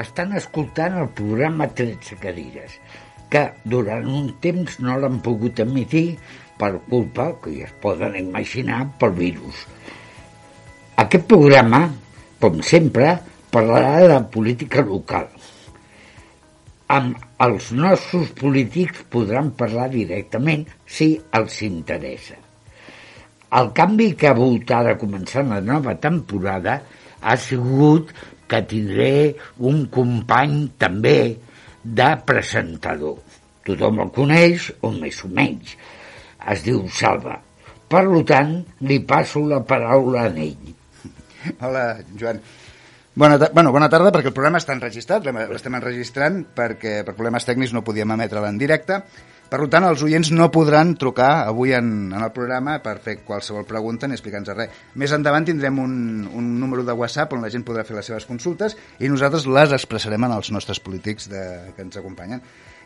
Estan escoltant el programa 13 cadires, que durant un temps no l'han pogut emitir per culpa, que ja es poden imaginar, pel virus. Aquest programa, com sempre, parlarà de política local. Amb els nostres polítics podran parlar directament si els interessa. El canvi que ha volgut ara començar la nova temporada ha sigut que tindré un company també de presentador. Tothom el coneix, o més o menys. Es diu Salva. Per tant, li passo la paraula a ell. Hola, Joan. Bona, bueno, bona tarda, perquè el programa està enregistrat, l'estem enregistrant perquè per problemes tècnics no podíem emetre-la en directe. Per tant, els oients no podran trucar avui en, en el programa per fer qualsevol pregunta ni explicar-nos res. Més endavant tindrem un, un número de WhatsApp on la gent podrà fer les seves consultes i nosaltres les expressarem en els nostres polítics de, que ens acompanyen.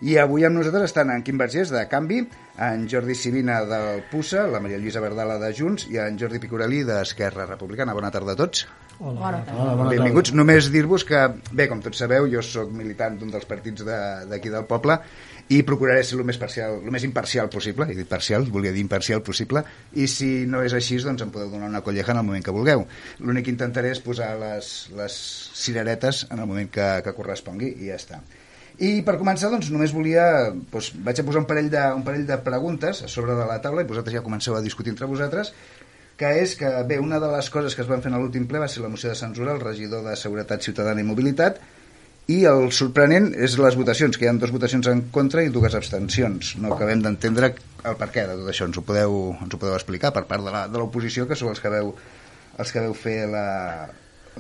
I avui amb nosaltres estan en Quim Vergés, de Canvi, en Jordi Sivina del PUSA, la Maria Lluïsa Verdala de Junts i en Jordi Picorelli d'Esquerra Republicana. Bona tarda a tots. Hola. Bona tarda. Hola, bona Benvinguts. Tarda. Només dir-vos que, bé, com tots sabeu, jo sóc militant d'un dels partits d'aquí de, del poble i procuraré ser el més, parcial, el més imparcial possible, dit parcial, volia dir imparcial possible, i si no és així, doncs em podeu donar una colleja en el moment que vulgueu. L'únic que intentaré és posar les, les cireretes en el moment que, que correspongui i ja està. I per començar, doncs, només volia... Doncs, vaig a posar un parell, de, un parell de preguntes a sobre de la taula i vosaltres ja comenceu a discutir entre vosaltres que és que, bé, una de les coses que es van fer en l'últim ple va ser la moció de censura al regidor de Seguretat Ciutadana i Mobilitat i el sorprenent és les votacions, que hi ha dues votacions en contra i dues abstencions. No acabem d'entendre el per què de tot això. Ens ho podeu, ens ho podeu explicar per part de l'oposició, que sou els que veu, els que veu fer la,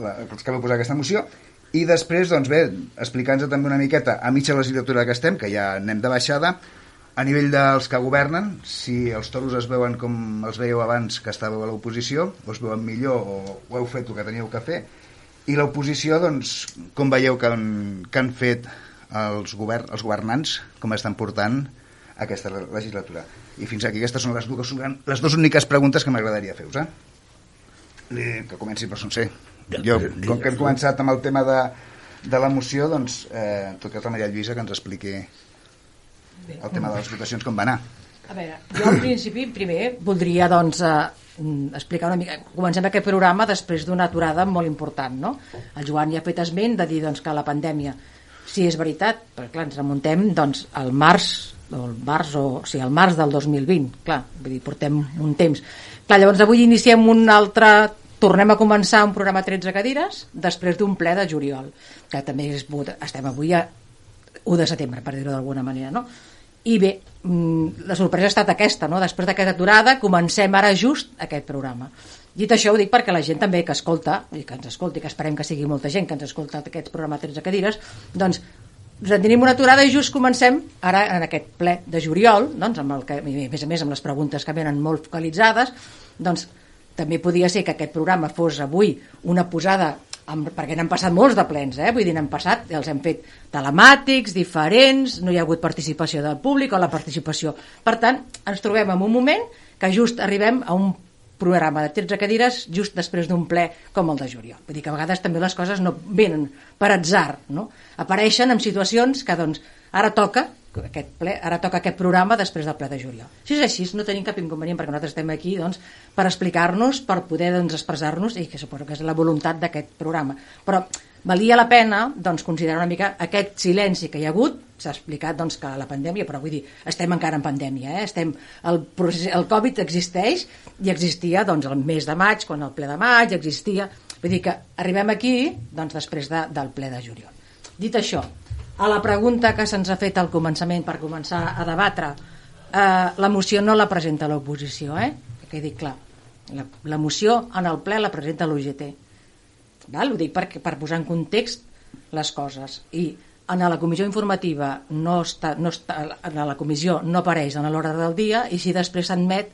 la, els que veu posar aquesta moció. I després, doncs bé, explicant-nos també una miqueta a mitja legislatura que estem, que ja anem de baixada, a nivell dels que governen, si els toros es veuen com els veieu abans que estàveu a l'oposició, o es veuen millor o ho heu fet el que teníeu que fer, i l'oposició, doncs, com veieu que han, que han fet els, govern, els governants, com estan portant aquesta legislatura. I fins aquí aquestes són les dues, les dues úniques preguntes que m'agradaria fer-vos. Eh? Que comenci per Sonser. Jo, com que hem començat amb el tema de, de la moció, doncs, eh, en tot cas la Maria Lluïsa que ens expliqui el tema de les votacions com va anar. A veure, jo al principi, primer, voldria, doncs, eh, explicar una mica... Comencem aquest programa després d'una aturada molt important, no? El Joan ja ha fet esment de dir doncs, que la pandèmia, si és veritat, perquè clar, ens remuntem doncs, al març, o el març, o, o sigui, al març del 2020, clar, vull dir, portem un temps. Clar, llavors avui iniciem un altre tornem a començar un programa 13 cadires després d'un ple de juliol, que també és, estem avui a 1 de setembre, per dir-ho d'alguna manera, no? I bé, mm, la sorpresa ha estat aquesta, no? Després d'aquesta aturada comencem ara just aquest programa. Dit això ho dic perquè la gent també que escolta, i que ens escolti, que esperem que sigui molta gent que ens escolta aquest programa 13 cadires, doncs en tenim una aturada i just comencem ara en aquest ple de juliol, doncs, amb el que, a més a més amb les preguntes que venen molt focalitzades, doncs també podia ser que aquest programa fos avui una posada amb, perquè n'han passat molts de plens, eh? vull dir, n'han passat, els hem fet telemàtics, diferents, no hi ha hagut participació del públic o la participació. Per tant, ens trobem en un moment que just arribem a un programa de 13 cadires just després d'un ple com el de juliol. Vull dir que a vegades també les coses no venen per atzar, no? Apareixen en situacions que doncs ara toca aquest ple, ara toca aquest programa després del ple de juliol. Si és així, no tenim cap inconvenient perquè nosaltres estem aquí doncs, per explicar-nos, per poder doncs, expressar-nos i que suposo que és la voluntat d'aquest programa. Però valia la pena doncs, considerar una mica aquest silenci que hi ha hagut, s'ha explicat doncs, que la pandèmia, però vull dir, estem encara en pandèmia, eh? estem, el, procés, el Covid existeix i existia doncs, el mes de maig, quan el ple de maig existia, vull dir que arribem aquí doncs, després de, del ple de juliol. Dit això, a la pregunta que se'ns ha fet al començament per començar a debatre, eh, la moció no la presenta l'oposició, eh? que quedi clar. La, la moció en el ple la presenta l'UGT. Ho dic per, per posar en context les coses. I en la comissió informativa no està, no està, en la comissió no apareix en l'hora del dia i si després s'admet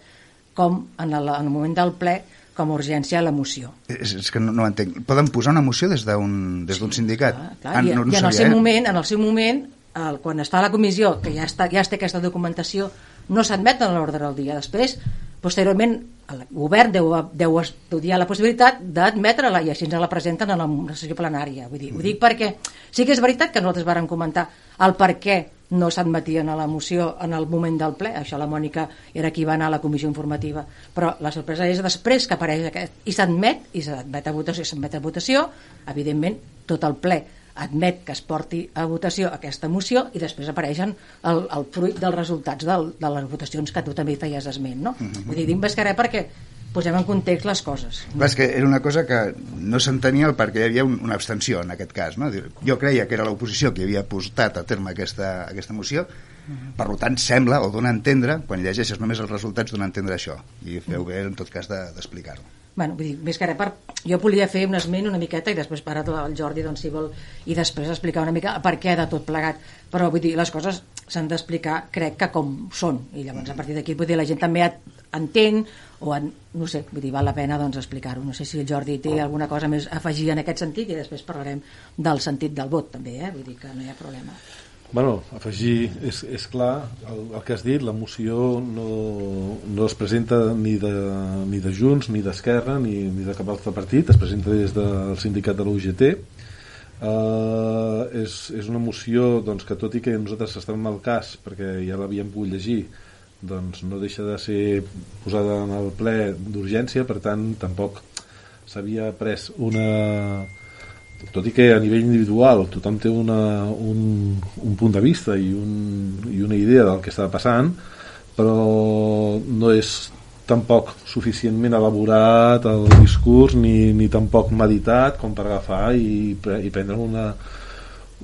com en el, en el moment del ple com a urgència la moció. És, és que no, no entenc. Poden posar una moció des d'un des sí, indicat? Clar, clar. Ah, I, no, no i en el seu eh? moment, en el seu moment el, quan està a la comissió, que ja, està, ja té aquesta documentació, no s'admet en l'ordre del dia. Després, posteriorment el govern deu, deu estudiar la possibilitat d'admetre-la i així ens la presenten a la sessió plenària. Vull dir, mm. Ho dic perquè sí que és veritat que nosaltres vàrem comentar el per què no s'admetien a la moció en el moment del ple, això la Mònica era qui va anar a la comissió informativa, però la sorpresa és després que apareix aquest, i s'admet, i s'admet a votació, s'admet a votació, evidentment tot el ple admet que es porti a votació aquesta moció i després apareixen el, el fruit dels resultats del, de les votacions que tu també feies esment, no? Mm -hmm. Vull dir, dic més que res perquè posem en context les coses. Clar, és que era una cosa que no s'entenia el perquè hi havia un, una abstenció en aquest cas. No? Jo creia que era l'oposició que havia postat a terme aquesta, aquesta moció, uh -huh. per tant sembla, o dona a entendre, quan llegeixes només els resultats, dona a entendre això. I feu bé, en tot cas, d'explicar-ho. De, bueno, vull dir, més que res per... jo volia fer un esment una miqueta i després parat el Jordi doncs, si vol i després explicar una mica per què de tot plegat però vull dir, les coses s'han d'explicar crec que com són. I llavors a partir d'aquí vull dir, la gent també entén o en, no sé, vull dir, val la pena doncs, explicar-ho. No sé si el Jordi té alguna cosa més a afegir en aquest sentit i després parlarem del sentit del vot també, eh? vull dir que no hi ha problema. Bueno, afegir, és, és clar el, el que has dit, la moció no, no es presenta ni de, ni de Junts, ni d'Esquerra, ni, ni de cap altre partit, es presenta des del sindicat de l'UGT. Uh, és, és una moció doncs, que tot i que nosaltres estem al cas, perquè ja l'havíem pogut llegir, doncs no deixa de ser posada en el ple d'urgència, per tant tampoc s'havia pres una tot i que a nivell individual tothom té una, un, un punt de vista i, un, i una idea del que està passant però no és tampoc suficientment elaborat el discurs ni, ni tampoc meditat com per agafar i, i prendre una,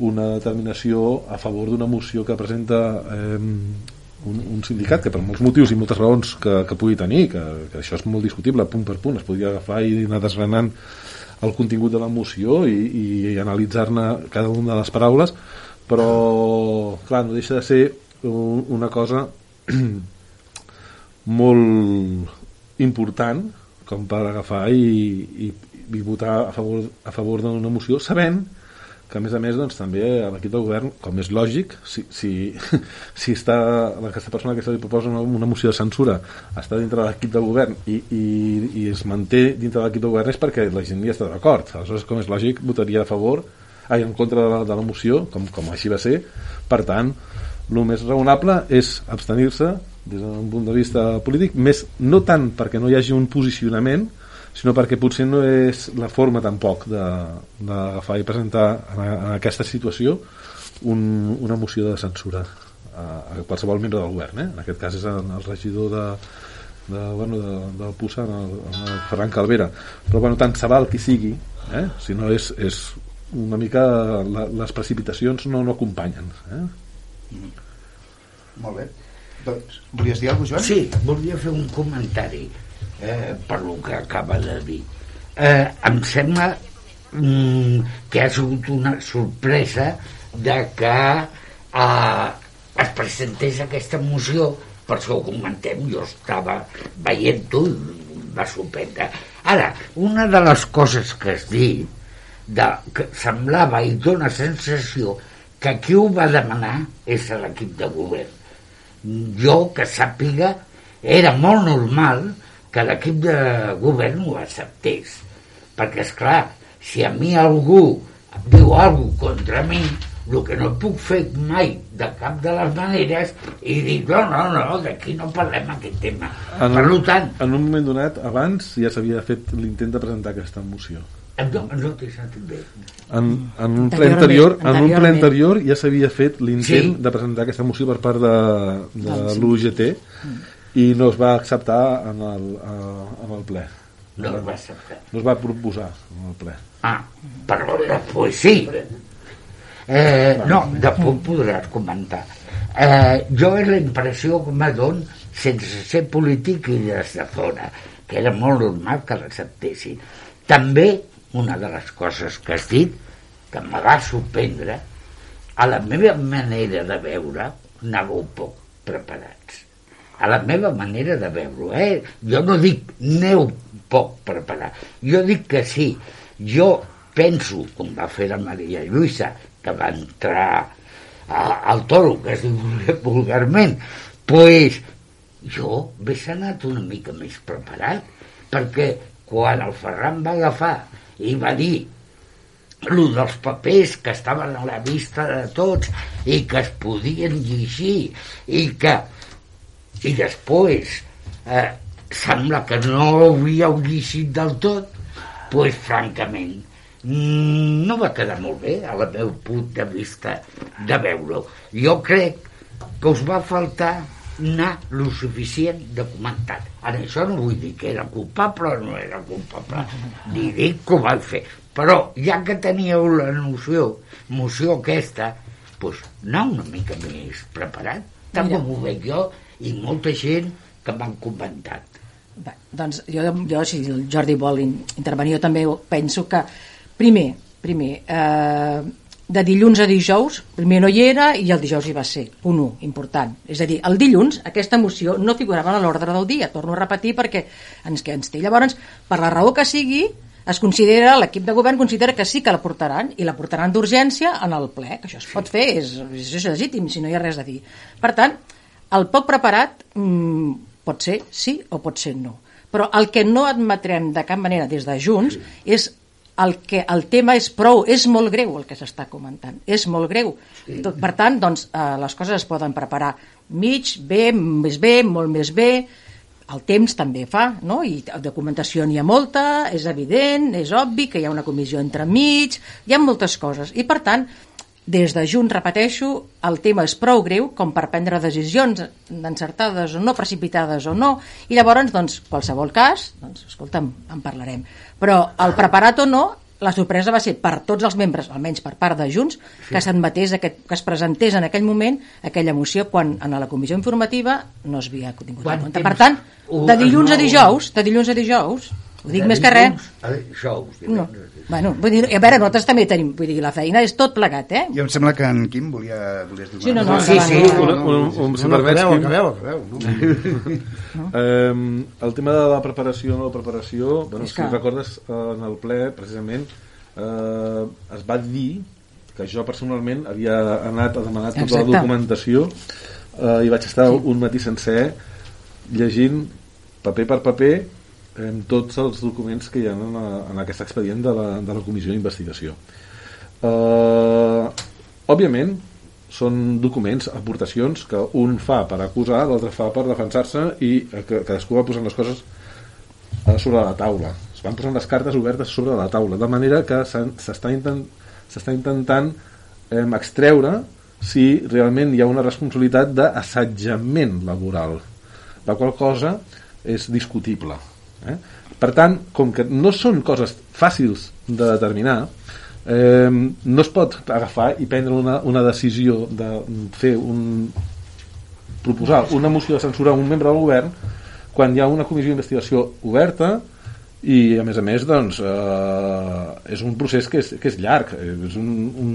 una determinació a favor d'una moció que presenta eh, un, un sindicat que per molts motius i moltes raons que, que pugui tenir, que, que això és molt discutible punt per punt, es podria agafar i anar desgranant el contingut de la moció i, i analitzar-ne cada una de les paraules però clar, no deixa de ser una cosa molt important com per agafar i, i, i votar a favor, a favor d'una moció sabent que a més a més doncs, també l'equip del govern, com és lògic, si, si, si està, aquesta persona que se li proposa una, una moció de censura està dintre de l'equip del govern i, i, i es manté dintre de l'equip del govern és perquè la gent hi està d'acord. Aleshores, com és lògic, votaria a favor, ai, en contra de la, de la moció, com, com així va ser. Per tant, el més raonable és abstenir-se des d'un punt de vista polític, més no tant perquè no hi hagi un posicionament, sinó perquè potser no és la forma tampoc d'agafar i presentar en, en aquesta situació un, una moció de censura a, a qualsevol membre del govern eh? en aquest cas és el, el regidor de, de, bueno, de, del PUSA el, el Ferran Calvera però bueno, tant se val qui sigui eh? si no és, és una mica la, les precipitacions no, no acompanyen eh? Mm. molt bé doncs, volies dir alguna cosa, Joan? Sí, volia fer un comentari eh, per lo que acaba de dir. Eh, em sembla mm, que ha sigut una sorpresa de que eh, es presentés aquesta moció, per això ho comentem, jo estava veient-ho i va sorprendre. Ara, una de les coses que has dit, de, que semblava i dona sensació que qui ho va demanar és l'equip de govern. Jo, que sàpiga, era molt normal que l'equip de govern ho acceptés. Perquè, és clar, si a mi algú diu alguna contra mi, el que no puc fer mai de cap de les maneres i dir, no, no, no, d'aquí no parlem aquest tema. En per tant... En un moment donat, abans ja s'havia fet l'intent de presentar aquesta moció. No, no t'he sentit bé. En, en un ple anterior, en un ple anterior ja s'havia fet l'intent sí. de presentar aquesta moció per part de, de doncs l'UGT mm i no es va acceptar en el, en el ple. No es va acceptar. No es va proposar en el ple. Ah, però després sí. Eh, no, després podràs comentar. Eh, jo és la impressió que m'adon sense ser polític i des de fora, que era molt normal que l'acceptessin. També, una de les coses que has dit, que em va sorprendre, a la meva manera de veure, anàveu poc preparats a la meva manera de veure-ho. Eh? Jo no dic neu poc preparar, jo dic que sí. Jo penso, com va fer la Maria Lluïsa, que va entrar a, al toro, que es diu vulgarment, pues, jo hagués anat una mica més preparat, perquè quan el Ferran va agafar i va dir el dels papers que estaven a la vista de tots i que es podien llegir i que i després eh, sembla que no l'havíeu llegit del tot pues, francament no va quedar molt bé a la meu punt de vista de veure-ho. Jo crec que us va faltar anar lo suficient documentat. Ara, això no vull dir que era culpable o no era culpable, ni dic que ho va fer. Però, ja que teníeu la noció, moció aquesta, doncs anar una mica més preparat, tant Mira. com ho veig jo, i molta gent que m'han comentat. Bé, doncs jo, jo, si el Jordi vol in- intervenir, jo també penso que, primer, primer, eh, de dilluns a dijous, primer no hi era i el dijous hi va ser, punt 1, important. És a dir, el dilluns aquesta moció no figurava a l'ordre del dia, torno a repetir perquè ens, que ens té. Llavors, per la raó que sigui, es considera, l'equip de govern considera que sí que la portaran i la portaran d'urgència en el ple, que això es pot fer, és, és legítim, si no hi ha res a dir. Per tant, el poc preparat mm, pot ser sí o pot ser no. Però el que no admetrem de cap manera des de Junts és el que el tema és prou, és molt greu el que s'està comentant, és molt greu. Tot, per tant, doncs, eh, les coses es poden preparar mig, bé, més bé, molt més bé, el temps també fa, no? i documentació n'hi ha molta, és evident, és obvi que hi ha una comissió entremig, hi ha moltes coses, i per tant, des de Junts, repeteixo, el tema és prou greu com per prendre decisions encertades o no, precipitades o no, i llavors, doncs, qualsevol cas, doncs, escolta'm, en parlarem. Però el preparat o no, la sorpresa va ser per tots els membres, almenys per part de Junts, que s'admetés, aquest, que es presentés en aquell moment aquella moció quan en la comissió informativa no es havia tingut Quant en compte. Per tant, de dilluns a dijous, de dilluns a dijous, ho dic De més que res, a Dijous, no. Bueno, vull dir, a veure, nosaltres també tenim, vull dir, la feina és tot plegat, eh? I em sembla que en Quim volia, volies dir Sí, no, no, Sí, sí, un, un, un, si no, no, permets, acabeu, Quim, acabeu, acabeu. No? Eh, el tema de la preparació o no preparació, bueno, si que- recordes en el ple, precisament, eh, es va dir que jo personalment havia anat a demanar tota Exacte. la documentació eh, i vaig estar un matí sencer llegint paper per paper amb tots els documents que hi ha en, la, en aquest expedient de la, de la comissió d'investigació. Eh, òbviament, són documents, aportacions que un fa per acusar, l'altre fa per defensar-se i eh, que cadascú va posant les coses eh, sobre la taula. Es van posant les cartes obertes sobre la taula, de manera que s'està intent, intentant eh, extreure si realment hi ha una responsabilitat d'assetjament laboral, la qual cosa és discutible. Eh? Per tant, com que no són coses fàcils de determinar, eh, no es pot agafar i prendre una, una decisió de fer un, proposar una moció de censura a un membre del govern quan hi ha una comissió d'investigació oberta i a més a més doncs, eh, és un procés que és, que és llarg és un, un,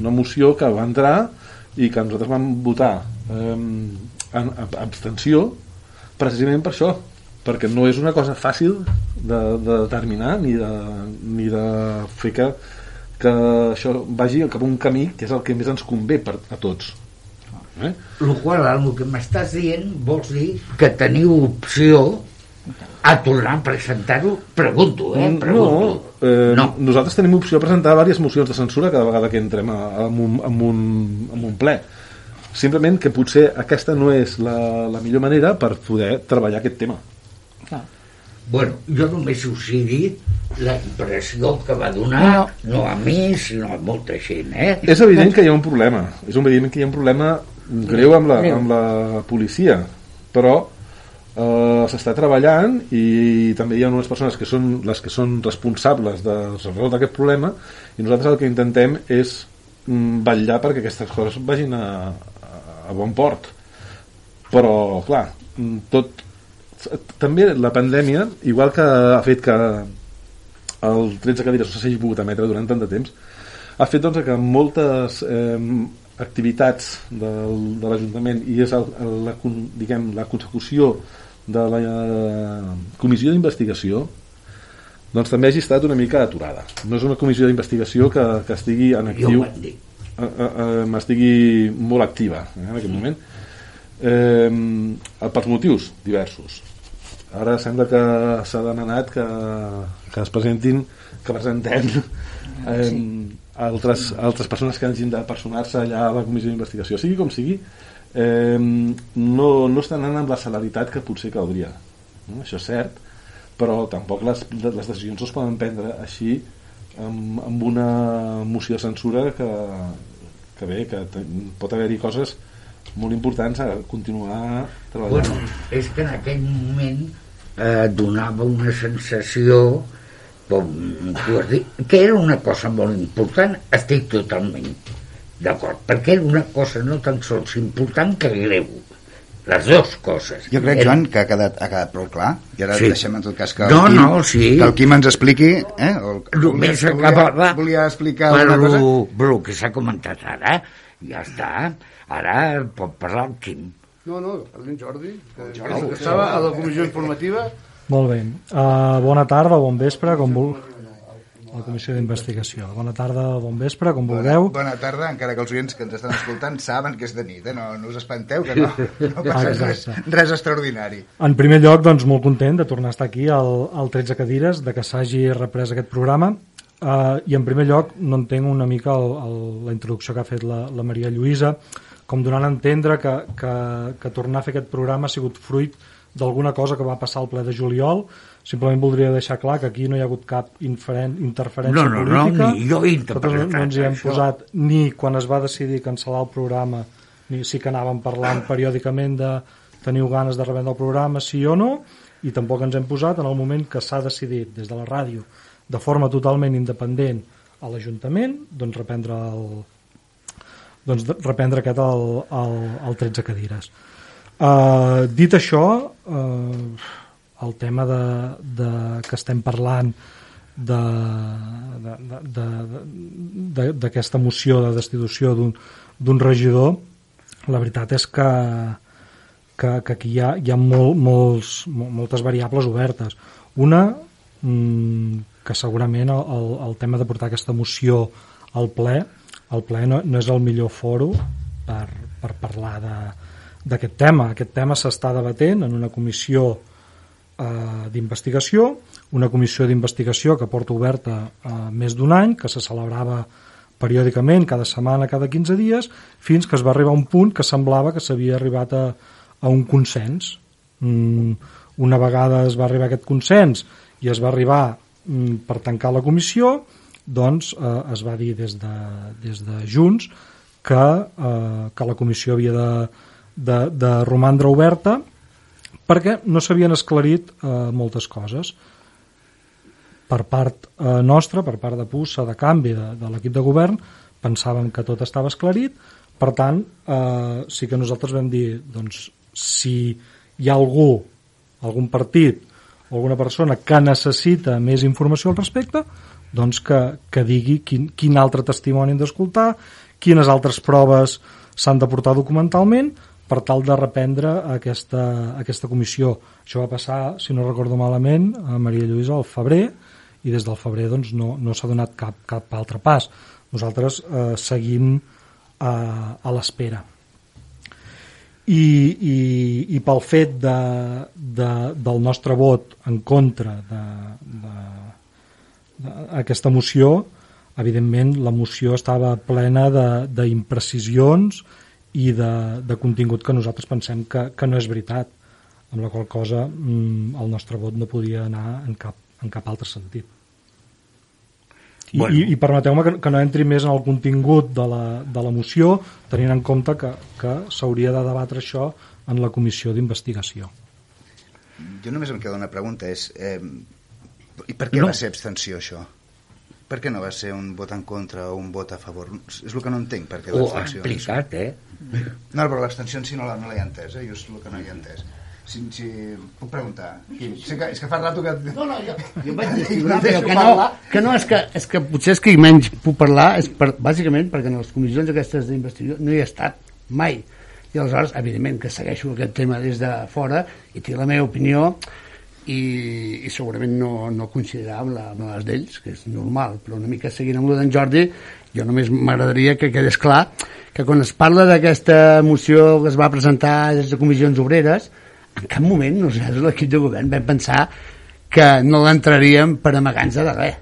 una moció que va entrar i que nosaltres vam votar eh, en, en abstenció precisament per això perquè no és una cosa fàcil de, de determinar ni de, ni de fer que, que això vagi cap a un camí que és el que més ens convé per, a tots eh? El qual, el que m'estàs dient, vols dir que teniu opció a tornar a presentar-ho? Pregunto, eh? Pregunto. No, eh, no. nosaltres tenim opció a presentar diverses mocions de censura cada vegada que entrem a, a, un, a, un, a un ple simplement que potser aquesta no és la, la millor manera per poder treballar aquest tema. Bueno, jo només us he dit la impressió que va donar, No, no, a mi, sinó a molta gent, eh? és evident que hi ha un problema. És evident que hi ha un problema greu amb la, amb la policia. Però eh, s'està treballant i també hi ha unes persones que són les que són responsables de resoldre aquest problema i nosaltres el que intentem és mm, vetllar perquè aquestes coses vagin a, a, a bon port. Però clar mm, tot també la pandèmia igual que ha fet que el 13 cadires no s'hagi pogut emetre durant tant de temps ha fet doncs, que moltes eh, activitats del, de l'Ajuntament i és el, el, la, diguem, la consecució de la eh, comissió d'investigació doncs també hagi estat una mica aturada. No és una comissió d'investigació que, que estigui en actiu eh, eh, eh, estigui molt activa eh, en aquest moment. Eh, per motius diversos ara sembla que s'ha demanat que, que es presentin que presentem eh, sí. altres, altres persones que hagin de personar-se allà a la comissió d'investigació sigui com sigui eh, no, no estan anant amb la celeritat que potser caldria no? això és cert però tampoc les, les decisions no es poden prendre així amb, amb una moció de censura que, que bé, que pot haver-hi coses molt importants a continuar treballant. Bueno, és que en aquell moment eh, donava una sensació com tu has dit, que era una cosa molt important, estic totalment d'acord, perquè era una cosa no tan sols important que greu les dues coses. Jo crec, Joan, que ha quedat, ha quedat prou clar, i ara sí. deixem en tot cas que el, no, Quim, no, sí. que el Quim ens expliqui... Eh, el, Només volia, volia, volia explicar per una cosa. Que s'ha comentat ara, ja està. Ara pot parlar el Quim. No, no, parli en Jordi, que, Jordi, que estava a la comissió informativa. Molt bé. Uh, bona tarda, bon vespre, com vul la comissió d'investigació. Bona tarda, bon vespre, com vulgueu. Bona, bona tarda, encara que els oients que ens estan escoltant saben que és de nit, eh? no, no us espanteu, que no, no passa res, res extraordinari. En primer lloc, doncs, molt content de tornar a estar aquí al, al 13 cadires, de que s'hagi reprès aquest programa, uh, i en primer lloc no entenc una mica el, el, la introducció que ha fet la, la Maria Lluïsa, com donant a entendre que, que, que tornar a fer aquest programa ha sigut fruit d'alguna cosa que va passar al ple de juliol, simplement voldria deixar clar que aquí no hi ha hagut cap interferència no, no, política. No, ni jo he no, no ens hi hem això. posat ni quan es va decidir cancel·lar el programa, ni sí que anàvem parlant periòdicament de teniu ganes de revendre el programa, sí o no, i tampoc ens hem posat en el moment que s'ha decidit des de la ràdio de forma totalment independent a l'Ajuntament doncs reprendre el, doncs reprendre aquest el, el, el 13 cadires. Uh, dit això, uh, el tema de, de que estem parlant d'aquesta moció de destitució d'un regidor la veritat és que, que, que aquí hi ha, hi ha molt, molts, moltes variables obertes una mmm, que segurament el, el tema de portar aquesta moció al ple el ple no, no és el millor foro per, per parlar d'aquest tema aquest tema s'està debatent en una comissió eh, d'investigació, una comissió d'investigació que porta oberta eh, més d'un any, que se celebrava periòdicament, cada setmana, cada 15 dies, fins que es va arribar a un punt que semblava que s'havia arribat a, a un consens. Mm, una vegada es va arribar a aquest consens i es va arribar mm, per tancar la comissió, doncs eh, es va dir des de, des de Junts que, eh, que la comissió havia de, de, de romandre oberta perquè no s'havien esclarit eh, moltes coses. Per part eh, nostra, per part de Pussa, de canvi de, de l'equip de govern, pensàvem que tot estava esclarit, per tant, eh, sí que nosaltres vam dir, doncs, si hi ha algú, algun partit alguna persona que necessita més informació al respecte, doncs que, que digui quin, quin altre testimoni hem d'escoltar, quines altres proves s'han de portar documentalment, per tal de reprendre aquesta, aquesta comissió. Això va passar, si no recordo malament, a Maria Lluïsa al febrer, i des del febrer doncs, no, no s'ha donat cap, cap altre pas. Nosaltres eh, seguim eh, a l'espera. I, i, I pel fet de, de, del nostre vot en contra d'aquesta moció, evidentment la moció estava plena d'imprecisions, i de, de contingut que nosaltres pensem que, que no és veritat amb la qual cosa mm, el nostre vot no podia anar en cap, en cap altre sentit i, bueno. i, i permeteu-me que, que no entri més en el contingut de la, de la moció tenint en compte que, que s'hauria de debatre això en la comissió d'investigació jo només em queda una pregunta és eh, i per què no. va ser abstenció això? Per què no va ser un vot en contra o un vot a favor? És el que no entenc, per què l'abstenció. Ho ha explicat, eh? No, però l'abstenció en si no la, no l'he entès, eh? Jo és el que no he entès. Si, si puc preguntar Quim, sí que, és que fa rato que... no, no, jo, jo vaig dir no, que no, que no és, que, és que potser és que menys puc parlar és per, bàsicament perquè en les comissions aquestes d'investigació no hi he estat mai i aleshores evidentment que segueixo aquest tema des de fora i tinc la meva opinió i, i segurament no, no coincidirà amb, la, amb les d'ells, que és normal, però una mica seguint amb el d'en Jordi, jo només m'agradaria que quedés clar que quan es parla d'aquesta moció que es va presentar des de comissions obreres, en cap moment nosaltres, l'equip de govern, vam pensar que no l'entraríem per amagar-nos de res.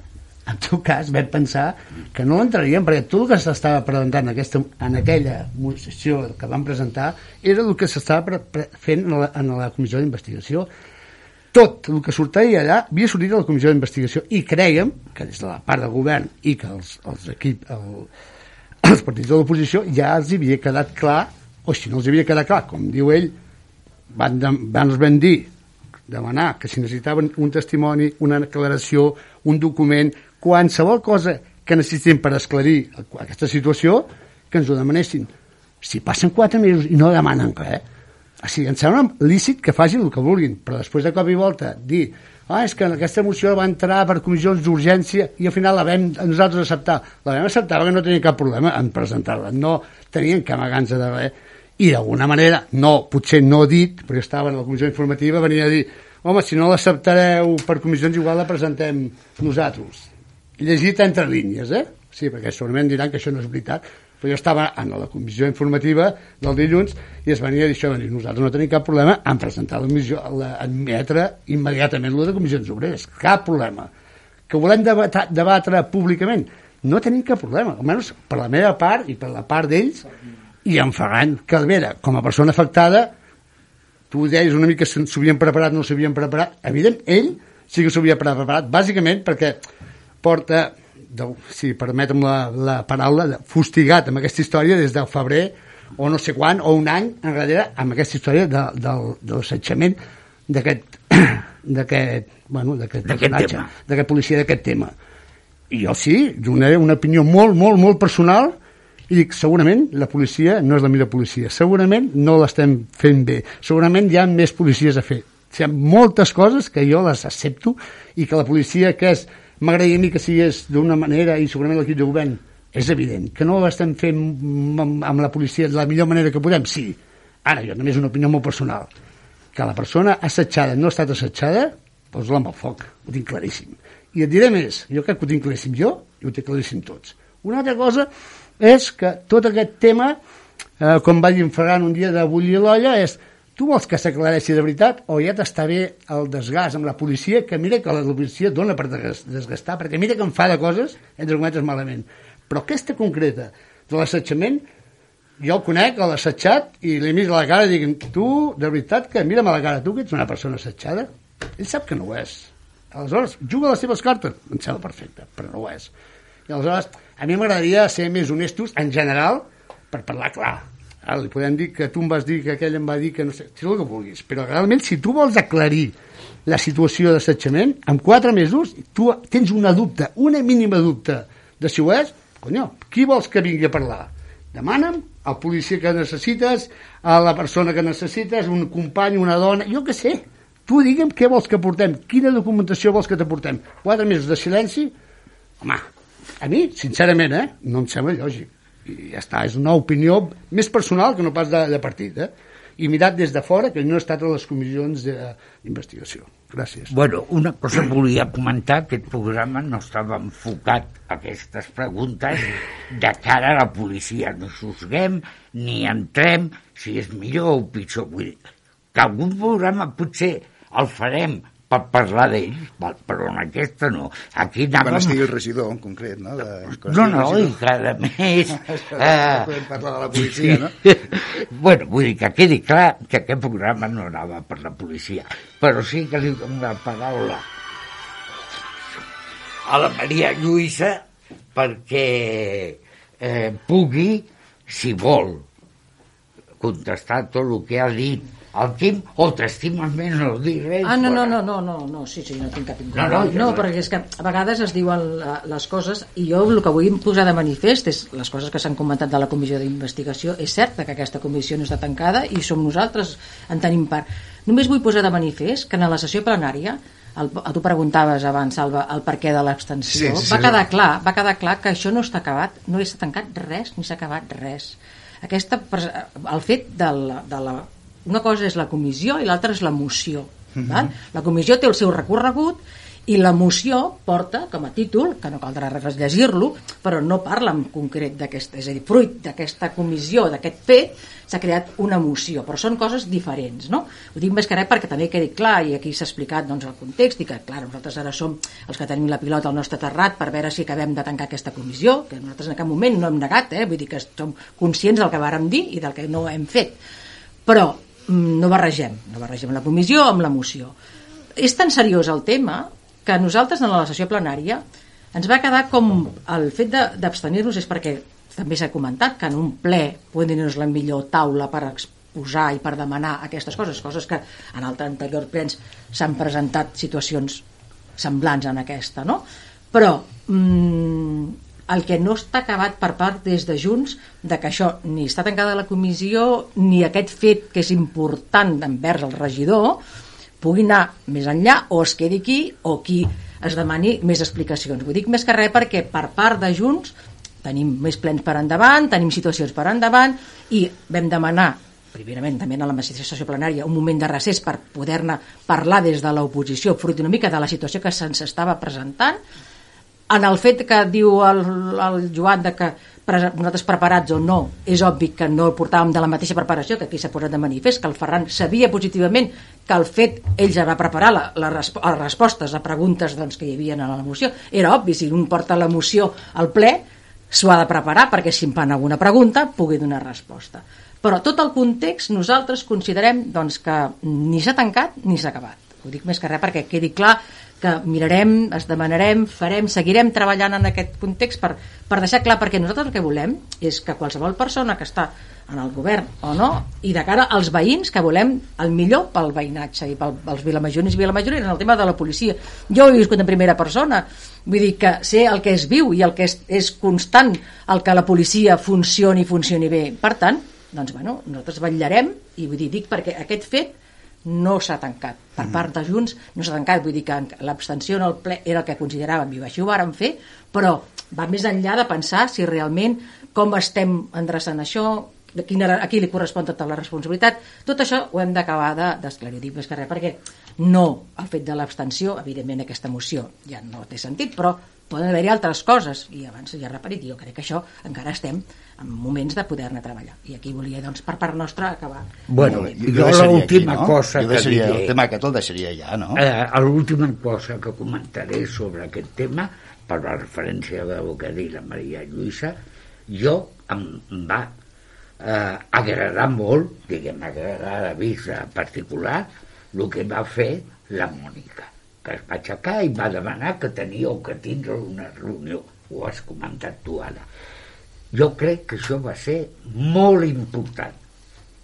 En tot cas, vam pensar que no l'entraríem perquè tot el que s'estava presentant en, aquesta, en aquella moció que vam presentar era el que s'estava fent en la, en la comissió d'investigació tot el que sortia allà havia sortit a la comissió d'investigació i creiem que des de la part del govern i que els, els equip, el, els partits de l'oposició ja els havia quedat clar o si no els havia quedat clar, com diu ell van, de, van, van dir demanar que si necessitaven un testimoni, una declaració, un document, qualsevol cosa que necessitem per esclarir aquesta situació, que ens ho demanessin. Si passen quatre mesos i no demanen res, o sigui, em sembla lícit que facin el que vulguin, però després de cop i volta dir ah, és que aquesta moció va entrar per comissions d'urgència i al final la vam nosaltres acceptar. La vam acceptar perquè no tenia cap problema en presentar-la, no tenien cap amagança de res. I d'alguna manera, no, potser no dit, perquè estava en la comissió informativa, venia a dir home, si no l'acceptareu per comissions igual la presentem nosaltres. Llegit entre línies, eh? Sí, perquè segurament diran que això no és veritat, però jo estava en la comissió informativa del dilluns i es venia a dir això, dir, nosaltres no tenim cap problema en presentar la comissió, la, admetre immediatament lo de comissions obreres, cap problema. Que volem debata, debatre públicament, no tenim cap problema, almenys per la meva part i per la part d'ells, i en Ferran Calvera, com a persona afectada, tu deies una mica si s'havien preparat, no s'havien preparat, evident, ell sí que s'havia preparat, bàsicament perquè porta de, si permetem la, la paraula, de fustigat amb aquesta història des del febrer o no sé quan, o un any enrere amb aquesta història de, de, de l'assetjament d'aquest d'aquest bueno, personatge, d'aquest policia d'aquest tema. I jo sí, donaré una opinió molt, molt, molt personal i dic, segurament la policia no és la millor policia, segurament no l'estem fent bé, segurament hi ha més policies a fer. Hi ha moltes coses que jo les accepto i que la policia que és m'agradaria a mi que sigués d'una manera i segurament l'equip de govern és evident que no ho estem fent amb, amb la policia de la millor manera que podem, sí. Ara jo només una opinió molt personal. Que la persona assetjada no ha estat assetjada doncs l'home al foc, ho tinc claríssim. I et diré més, jo crec que ho tinc claríssim jo i ho tinc claríssim tots. Una altra cosa és que tot aquest tema eh, com va dir en Ferran un dia de bullir l'olla és Tu vols que s'aclareixi de veritat o ja t'està bé el desgast amb la policia, que mira que la policia dona per desgastar, perquè mira que em fa de coses, entre cometes malament. Però aquesta concreta de l'assetjament, jo el conec, l'ha assetjat, i li miro a la cara i dic, tu, de veritat, que mira'm a la cara, tu que ets una persona assetjada? Ell sap que no ho és. Aleshores, juga les seves cartes, em sembla perfecte, però no ho és. I aleshores, a mi m'agradaria ser més honestos, en general, per parlar clar Ara li podem dir que tu em vas dir que aquell em va dir que no sé, si el que vulguis, però realment si tu vols aclarir la situació d'assetjament, en quatre mesos tu tens una dubte, una mínima dubte de si ho és, conyo, qui vols que vingui a parlar? Demana'm al policia que necessites, a la persona que necessites, un company, una dona, jo què sé. Tu digue'm què vols que portem, quina documentació vols que t'aportem. Quatre mesos de silenci? Home, a mi, sincerament, eh, no em sembla lògic i ja està, és una opinió més personal que no pas de, de partit eh? i mirat des de fora que no he estat a les comissions d'investigació. Gràcies. Bueno, una cosa volia comentar aquest programa no estava enfocat a aquestes preguntes. De cara a la policia no juzguem ni entrem si és millor o pitjor. Vull dir que algun programa potser el farem per parlar d'ells, però en aquesta no. Aquí anàvem... Quan estigui el regidor, en concret, no? De, no, no, i que a més... eh... Podem parlar de la policia, no? bueno, vull dir que quedi clar que aquest programa no anava per la policia, però sí que li dono la paraula a la Maria Lluïsa perquè eh, pugui, si vol, contestar tot el que ha dit el Quim o t'estimes més no dir res ah, no, no, no, no, no, no, sí, sí, no tinc cap inconvenient no, no, no, perquè és que a vegades es diuen les coses i jo el que vull posar de manifest és les coses que s'han comentat de la comissió d'investigació és cert que aquesta comissió no està tancada i som nosaltres en tenim part només vull posar de manifest que en la sessió plenària el, tu preguntaves abans, Salva, el per què de l'extensió. Sí, sí, va, quedar clar, va quedar clar que això no està acabat, no està tancat res, ni s'ha acabat res. Aquesta, el fet de la, de la una cosa és la comissió i l'altra és la moció. Mm -hmm. val? La comissió té el seu recorregut i la moció porta com a títol, que no caldrà res llegir-lo, però no parla en concret d'aquesta, és a dir, fruit d'aquesta comissió, d'aquest fet, s'ha creat una moció, però són coses diferents, no? Ho dic més que res perquè també quedi clar, i aquí s'ha explicat doncs, el context, i que, clar, nosaltres ara som els que tenim la pilota al nostre terrat per veure si acabem de tancar aquesta comissió, que nosaltres en cap moment no hem negat, eh? vull dir que som conscients del que vàrem dir i del que no hem fet. Però no barregem, no barregem la comissió amb la moció. És tan seriós el tema que nosaltres en la sessió plenària ens va quedar com el fet d'abstenir-nos és perquè també s'ha comentat que en un ple poden no és la millor taula per exposar i per demanar aquestes coses, coses que en altres anteriors plens s'han presentat situacions semblants en aquesta, no? Però mm, el que no està acabat per part des de Junts de que això ni està tancada la comissió ni aquest fet que és important envers el regidor pugui anar més enllà o es quedi aquí o qui es demani més explicacions. Ho dic més que res perquè per part de Junts tenim més plens per endavant, tenim situacions per endavant i vam demanar primerament també en la sessió plenària un moment de recés per poder-ne parlar des de l'oposició fruit una mica de la situació que se'ns estava presentant en el fet que diu el, el Joan de que nosaltres preparats o no, és obvi que no el portàvem de la mateixa preparació, que aquí s'ha posat de manifest, que el Ferran sabia positivament que el fet, ell ja va preparar la, la, resp les respostes a preguntes doncs, que hi havia en la moció. Era obvi, si un porta la moció al ple, s'ho ha de preparar perquè si em fan alguna pregunta pugui donar resposta. Però tot el context nosaltres considerem doncs, que ni s'ha tancat ni s'ha acabat. Ho dic més que res perquè quedi clar que mirarem, es demanarem, farem, seguirem treballant en aquest context per, per deixar clar, perquè nosaltres el que volem és que qualsevol persona que està en el govern o no, i de cara als veïns que volem el millor pel veïnatge i pel, pels vilamajorins i vilamajorines en el tema de la policia. Jo ho he viscut en primera persona, vull dir que sé el que és viu i el que és, és constant el que la policia funcioni i funcioni bé. Per tant, doncs, bueno, nosaltres vetllarem i vull dir, dic perquè aquest fet no s'ha tancat. Per part de Junts no s'ha tancat, vull dir que l'abstenció en el ple era el que consideràvem i així ho vàrem fer, però va més enllà de pensar si realment com estem endreçant això, de quina, a qui li correspon tota la responsabilitat, tot això ho hem d'acabar de- d'esclarir, dic més que res, perquè no el fet de l'abstenció, evidentment aquesta moció ja no té sentit, però poden haver-hi altres coses, i abans ja he repetit, jo crec que això encara estem en moments de poder-ne treballar. I aquí volia, doncs, per part nostra, acabar. Bueno, jo deixaria l'última no? cosa jo que diré... El tema aquest el deixaria ja, no? Eh, L'última cosa que comentaré sobre aquest tema, per la referència del que ha dit la Maria Lluïsa, jo em em va eh, agradar molt, diguem, agradar a vista particular, el que va fer la Mònica, que es va aixecar i va demanar que tenia o que tindre una reunió. Ho has comentat tu ara. Jo crec que això va ser molt important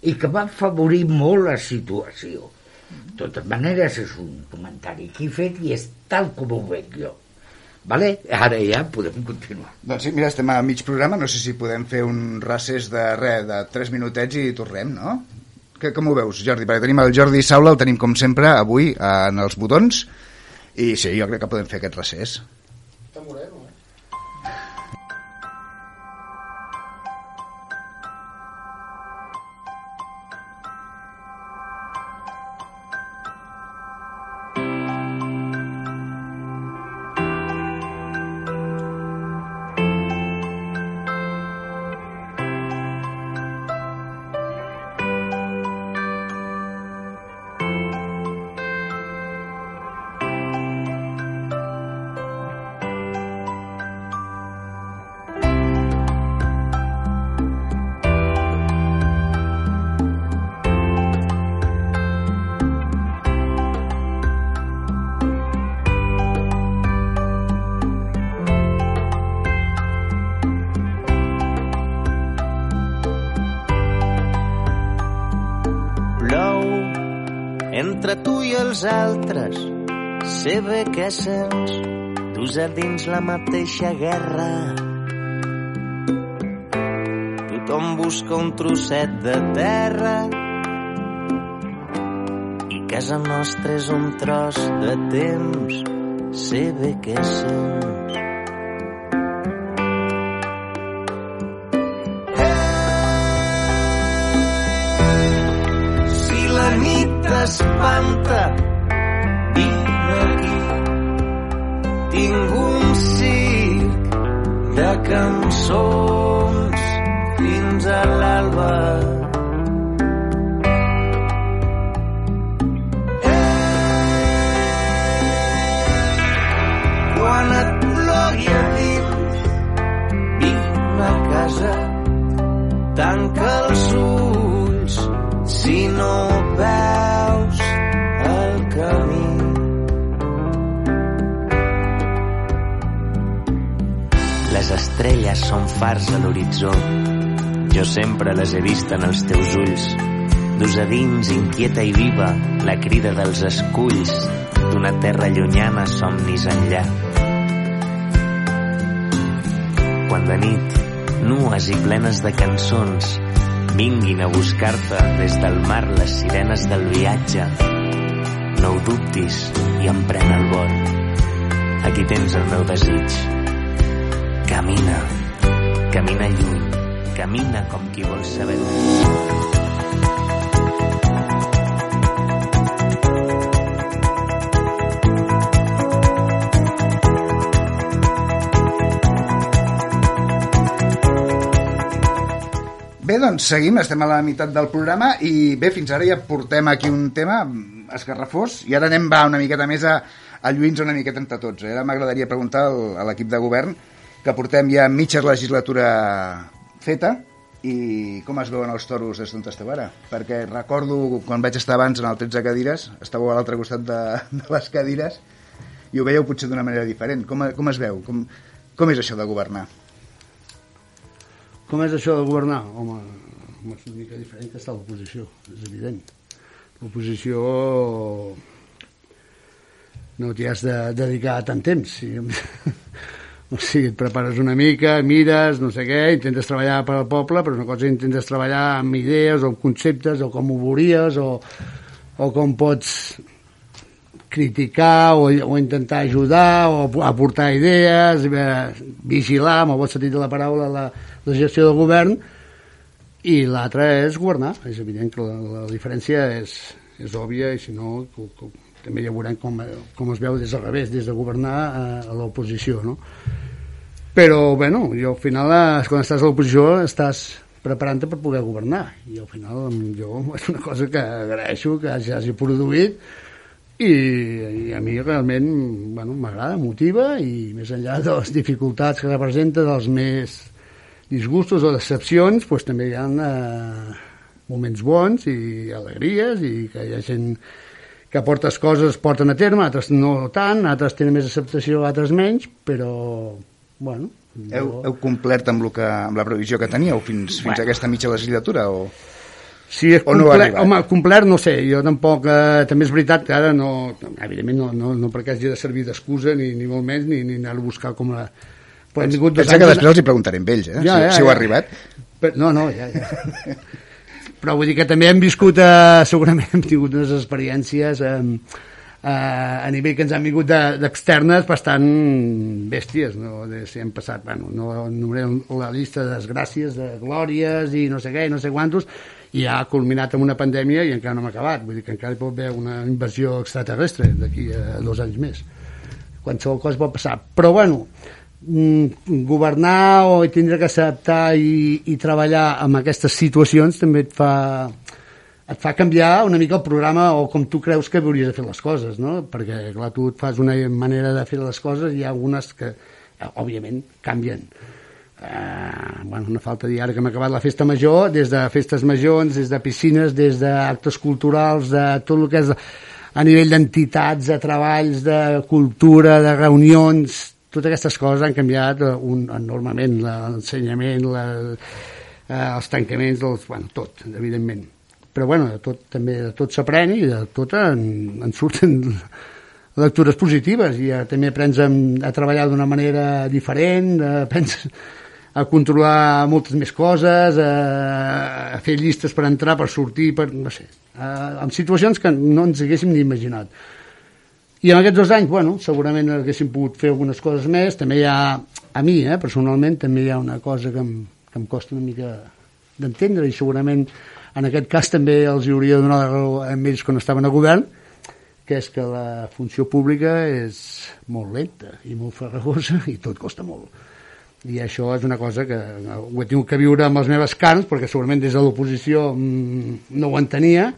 i que va afavorir molt la situació. De totes maneres, és un comentari que he fet i és tal com ho veig jo. Vale? Ara ja podem continuar. Doncs sí, mira, estem a mig programa, no sé si podem fer un recés de res, de 3 minutets i tornem, no? Que, com ho veus, Jordi? Perquè tenim el Jordi Saula, el tenim com sempre avui en els botons, i sí, jo crec que podem fer aquest recés. Plou Sents dus a dins la mateixa guerra. Tothom busca un trosset de terra i casa nostra és un tros de temps. Sé bé que sents. De cançons sempre les he vist en els teus ulls. Dus a dins, inquieta i viva, la crida dels esculls d'una terra llunyana somnis enllà. Quan de nit, nues i plenes de cançons, vinguin a buscar-te des del mar les sirenes del viatge. No ho dubtis i emprèn el vol. Aquí tens el meu desig. Camina, camina lluny, camina com qui vol saber més. Bé, doncs seguim, estem a la meitat del programa i bé, fins ara ja portem aquí un tema esgarrafós i ara anem va una miqueta més a, a lluir-nos una miqueta entre tots. eh? Ara m'agradaria preguntar al, a l'equip de govern que portem ja mitja legislatura feta i com es veuen els toros des d'on esteu ara? Perquè recordo quan vaig estar abans en el 13 cadires, estàveu a l'altre costat de, de les cadires i ho veieu potser d'una manera diferent. Com, com es veu? Com, com és això de governar? Com és això de governar? Home, és una mica diferent que està l'oposició, és evident. L'oposició no t'hi has de dedicar tant temps. Si, o sigui, et prepares una mica, mires, no sé què, intentes treballar per al poble, però una cosa intentes treballar amb idees o amb conceptes o com ho veuries o, o com pots criticar o, o intentar ajudar o aportar idees, eh, vigilar, amb el bon sentit de la paraula, la, la gestió del govern i l'altra és governar. És evident que la, la diferència és, és òbvia i si no co, co, també ja veurem com, com es veu des del revés, des de governar a, a l'oposició, no? Però, bueno, jo al final, eh, quan estàs a l'oposició, estàs preparant-te per poder governar. I al final, jo, és una cosa que agraeixo que hagi, hagi produït i, i a mi realment bueno, m'agrada, motiva i més enllà de les dificultats que representa dels més disgustos o decepcions doncs també hi ha eh, moments bons i alegries i que hi ha gent que portes coses porten a terme, altres no tant, altres tenen més acceptació, altres menys, però, bueno... Heu, heu complert amb, lo que, amb la previsió que teníeu fins, fins Bueno. a aquesta mitja legislatura? O... Si és O no ha complet, home, complert no sé, jo tampoc, eh, també és veritat que ara no, evidentment no, no, no perquè hagi de servir d'excusa ni, ni molt menys, ni, ni anar a buscar com a... Però hem tingut dos Pensa que després els hi preguntarem ells, eh? Ja, si, ja, si ja. arribat. Però, no, no, ja, ja. Però vull dir que també hem viscut, eh, segurament hem tingut unes experiències eh, eh, a nivell que ens han vingut de- d'externes bastant bèsties, no? De, si hem passat, bueno, no enumerem la llista de desgràcies, de glòries i no sé què, no sé quantos, i ha culminat amb una pandèmia i encara no hem acabat, vull dir que encara hi pot haver una invasió extraterrestre d'aquí a dos anys més qualsevol cosa pot passar. Però, bueno, governar o tindre que acceptar i, i treballar amb aquestes situacions també et fa, et fa canviar una mica el programa o com tu creus que hauries de fer les coses, no? Perquè, clar, tu et fas una manera de fer les coses i hi ha algunes que, òbviament, canvien. Uh, bueno, no falta dir ara que hem acabat la festa major, des de festes majors, des de piscines, des d'actes culturals, de tot el que és a nivell d'entitats, de treballs, de cultura, de reunions, totes aquestes coses han canviat eh, un, enormement, l'ensenyament, la, eh, els tancaments, els, bueno, tot, evidentment. Però bueno, de tot, també de tot s'aprèn i de tot en, en surten lectures positives i eh, també aprens a, a treballar d'una manera diferent, eh, penses a controlar moltes més coses, a, a fer llistes per entrar, per sortir, per, no sé, a, en situacions que no ens haguéssim ni imaginat. I en aquests dos anys, bueno, segurament haguéssim pogut fer algunes coses més, també hi ha, a mi, eh, personalment, també hi ha una cosa que em, que em costa una mica d'entendre i segurament en aquest cas també els hi hauria de donar la raó a ells quan estaven a govern, que és que la funció pública és molt lenta i molt farragosa i tot costa molt. I això és una cosa que ho he tingut que viure amb les meves carns, perquè segurament des de l'oposició mm, no ho entenia,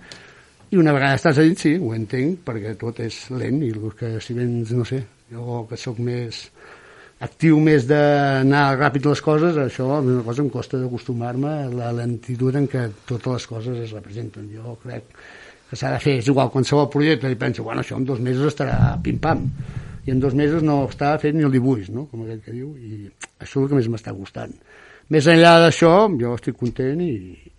i una vegada estàs a dins, sí, ho entenc, perquè tot és lent, i que si vens, no sé, jo que sóc més actiu més d'anar ràpid les coses, això una cosa em costa d'acostumar-me a la lentitud en què totes les coses es representen. Jo crec que s'ha de fer, és igual, qualsevol projecte, i penso, bueno, això en dos mesos estarà pim-pam, i en dos mesos no està fet ni el dibuix, no? com aquell que diu, i això és el que més m'està gustant. Més enllà d'això, jo estic content i,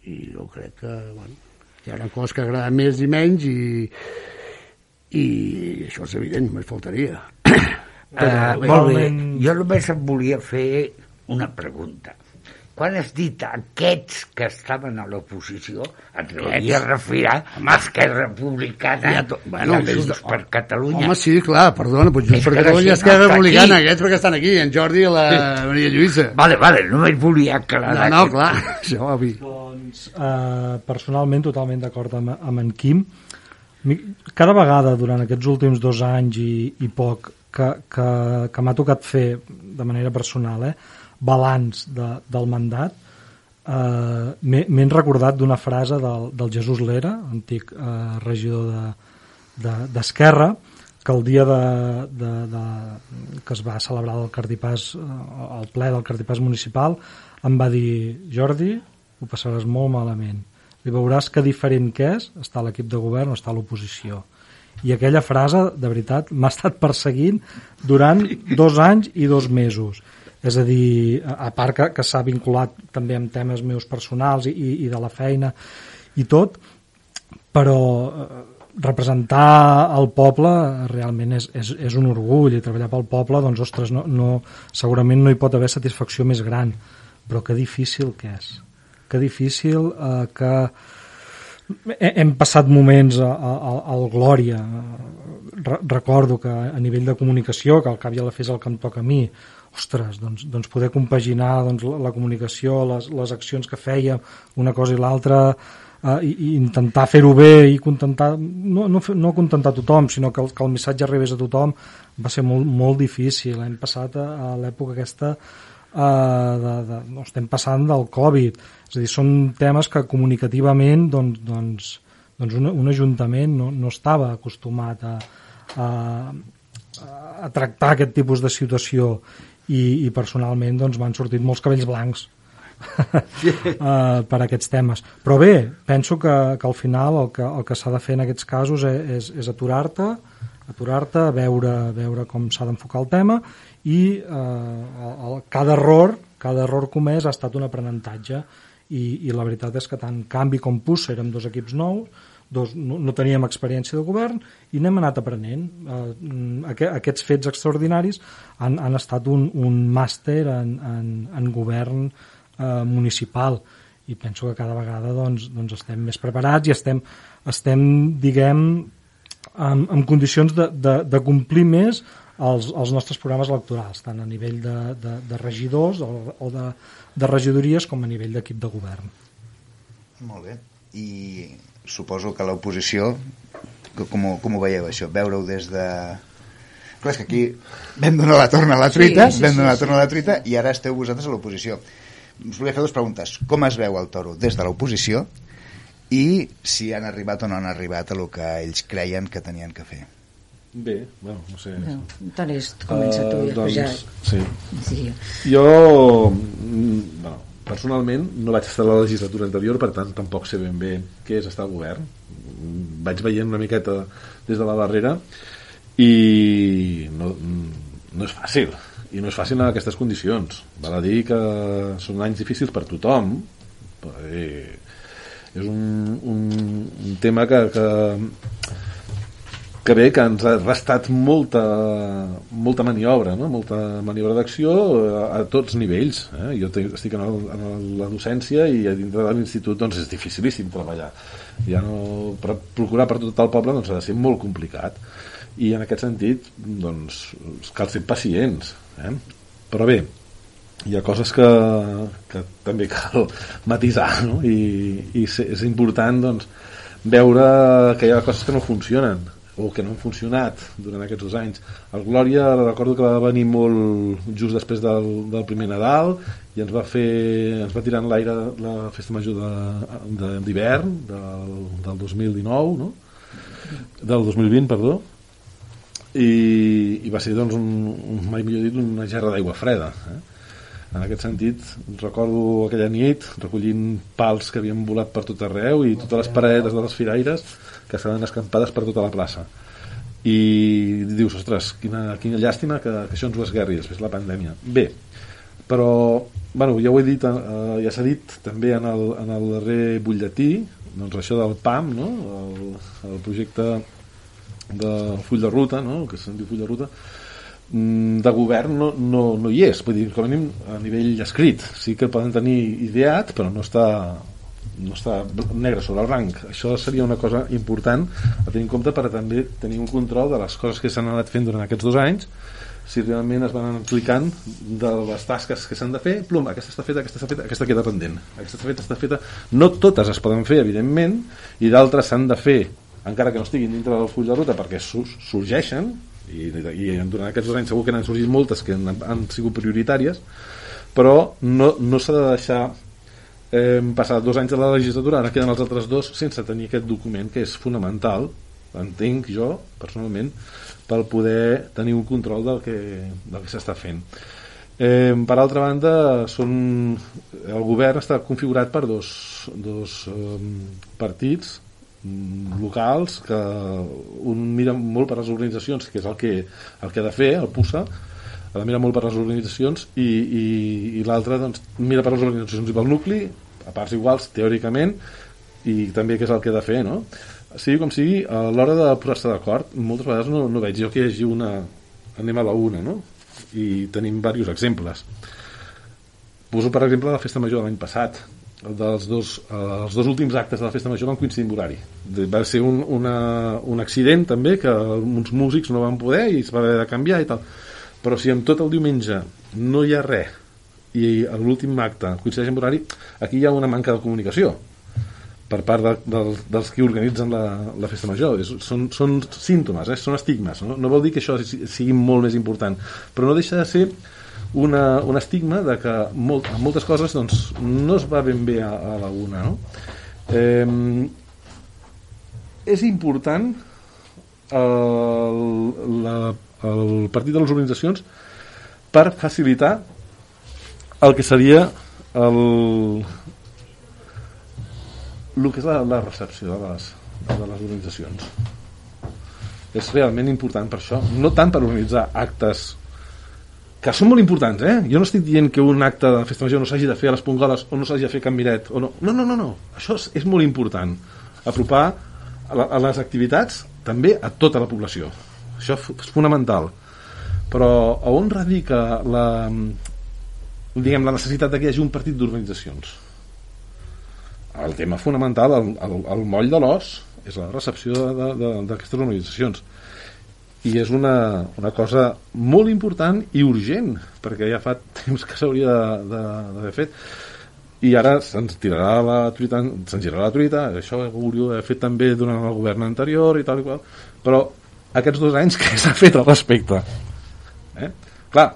i jo crec que, bueno, hi haurà coses que agraden més i menys i, i això és evident, només faltaria. Uh, molt bé, jo només em volia fer una pregunta. Quan has dit aquests que estaven a l'oposició, et devia referir a Esquerra Republicana Ja to- bueno, i a Junts per Catalunya. Home, sí, clar, perdona, doncs És Junts per Catalunya gent Esquerra no Republicana, aquí. aquests perquè estan aquí, en Jordi i la Maria Lluïsa. Vale, vale, només volia aclarar. No, no, aquest clar, això obvi. Doncs, eh, personalment, totalment d'acord amb, amb en Quim. Cada vegada, durant aquests últims dos anys i, i poc, que, que, que m'ha tocat fer, de manera personal, eh, balanç de, del mandat, eh, m'he recordat d'una frase del, del Jesús Lera, antic eh, regidor de- de- d'Esquerra, que el dia de, de, de, que es va celebrar el Cardipàs, eh, el ple del Cardipàs municipal, em va dir, Jordi, ho passaràs molt malament. I veuràs que diferent que és està a l'equip de govern o està a l'oposició. I aquella frase, de veritat, m'ha estat perseguint durant dos anys i dos mesos. És a dir, a part que, que s'ha vinculat també amb temes meus personals i, i, i de la feina i tot, però eh, representar el poble realment és, és, és un orgull i treballar pel poble, doncs, ostres, no, no, segurament no hi pot haver satisfacció més gran, però que difícil que és. Que difícil eh, que he- hem passat moments al Glòria Re recordo que a nivell de comunicació que al cap i a la fi és el que em toca a mi ostres, doncs, doncs poder compaginar doncs, la, la comunicació, les, les accions que feia una cosa i l'altra eh, i, i intentar fer-ho bé i contentar, no, no, no contentar tothom sinó que el, que el missatge arribés a tothom va ser molt, molt difícil. Hem passat a, a l'època aquesta eh, de, de, no, estem passant del Covid. És a dir, són temes que comunicativament doncs, doncs, doncs un, un ajuntament no, no estava acostumat a, a, a tractar aquest tipus de situació i, i personalment doncs, m'han sortit molts cabells blancs uh, per aquests temes. Però bé, penso que, que al final el que, el que s'ha de fer en aquests casos és, és, és aturar-te, aturar-te, veure, veure com s'ha d'enfocar el tema i eh, el, el, cada error cada error comès ha estat un aprenentatge i, i la veritat és que tant Canvi com Pus érem dos equips nous dos, no, no teníem experiència de govern i n'hem anat aprenent. Eh, aqu aquests fets extraordinaris han, han estat un, un màster en, en, en govern eh, municipal. I penso que cada vegada doncs, doncs estem més preparats i estem, estem diguem en, en condicions de, de, de complir més els, els nostres programes electorals tant a nivell de, de, de regidors o, o de, de regidories com a nivell d'equip de govern. Molt bé. I suposo que l'oposició, com, ho- com ho veieu això? Veure-ho des de... Clar, és que aquí vam donar la torna a la truita, Sí, sí, vam sí, donar la torna a la truita i ara esteu vosaltres a l'oposició. Us volia fer dues preguntes. Com es veu el toro des de l'oposició i si han arribat o no han arribat a lo que ells creien que tenien que fer? Bé, bueno, no sé. No, Tenis, comença tu i Eh, després ja... Sí. Sí. Jo, mm, bueno, personalment, no vaig estar a la legislatura anterior, per tant, tampoc sé ben bé què és estar al govern. Vaig veient una miqueta des de la darrera i no, no és fàcil. I no és fàcil en aquestes condicions. Val a dir que són anys difícils per tothom. Eh, és un, un, un tema que, que que bé que ens ha restat molta, molta maniobra, no? molta maniobra d'acció a, a tots nivells. Eh? Jo estic en, el, en la docència i a dintre de l'institut doncs, és dificilíssim treballar. Ja no, per procurar per tot el poble doncs, ha de ser molt complicat. I en aquest sentit doncs, cal ser pacients. Eh? Però bé, hi ha coses que, que també cal matisar no? I, i és important doncs, veure que hi ha coses que no funcionen o que no han funcionat durant aquests dos anys. El Glòria recordo que va venir molt just després del, del primer Nadal i ens va fer ens va tirar en l'aire la festa major d'hivern de, de, del, del 2019 no? del 2020 perdó i, i va ser doncs un, un mai millor dit una gerra d'aigua freda eh? en aquest sentit recordo aquella nit recollint pals que havien volat per tot arreu i totes les paradetes de les firaires que estaven escampades per tota la plaça i dius, ostres, quina, quina llàstima que, que això ens ho esguerri després de la pandèmia bé, però bueno, ja ho he dit, eh, ja s'ha dit també en el, en el darrer butlletí doncs això del PAM no? el, el projecte del full de ruta no? que se'n diu full de ruta mm, de govern no, no, no hi és vull dir, com a mínim a nivell escrit sí que poden tenir ideat però no està no està negre sobre el blanc. Això seria una cosa important a tenir en compte per a també tenir un control de les coses que s'han anat fent durant aquests dos anys si realment es van aplicant de les tasques que s'han de fer. Plum, aquesta està feta, aquesta està feta, aquesta queda pendent. Aquesta està feta, està feta. No totes es poden fer evidentment i d'altres s'han de fer encara que no estiguin dintre del full de ruta perquè sorgeixen i, i durant aquests dos anys segur que n'han sorgit moltes que han, han sigut prioritàries però no, no s'ha de deixar hem passat dos anys de la legislatura, ara queden els altres dos sense tenir aquest document que és fonamental, entenc jo, personalment, per poder tenir un control del que, del que s'està fent. Eh, per altra banda, són, el govern està configurat per dos, dos eh, partits locals que un mira molt per les organitzacions que és el que, el que ha de fer, el PUSA ha de mirar molt per les organitzacions i, i, i l'altre doncs, mira per les organitzacions i pel nucli a parts iguals teòricament i també què és el que ha de fer no? sigui com sigui, a l'hora de posar-se d'acord moltes vegades no, no veig jo que hi hagi una anem a la una no? i tenim diversos exemples poso per exemple la festa major de l'any passat dels dos, els dos últims actes de la festa major van coincidir amb horari va ser un, una, un accident també que uns músics no van poder i es va haver de canviar i tal però si amb tot el diumenge no hi ha res i l'últim acte coincideix amb horari aquí hi ha una manca de comunicació per part de, de, dels que organitzen la, la festa major és, són, són símptomes, eh? són estigmes no? no vol dir que això sigui molt més important però no deixa de ser una, un estigma de que molt, moltes coses doncs, no es va ben bé a, a la una no? eh, és important el, la el partit de les organitzacions per facilitar el que seria el, el que és la, la recepció de les, de les organitzacions és realment important per això no tant per organitzar actes que són molt importants, eh? Jo no estic dient que un acte de festa major no s'hagi de fer a les Pongoles o no s'hagi de fer a Can Miret o no. No, no, no, no. Això és, és molt important. Apropar a, la, a les activitats també a tota la població. Això és fonamental. Però on radica la, diguem, la necessitat que hi hagi un partit d'organitzacions? El tema fonamental, el, el, el moll de l'os, és la recepció d'aquestes organitzacions i és una, una cosa molt important i urgent perquè ja fa temps que s'hauria d'haver fet i ara se'ns tirarà la truita se'ns girarà la truita, això ho hauria d'haver fet també durant el govern anterior i tal i qual però aquests dos anys que s'ha fet al respecte eh? clar,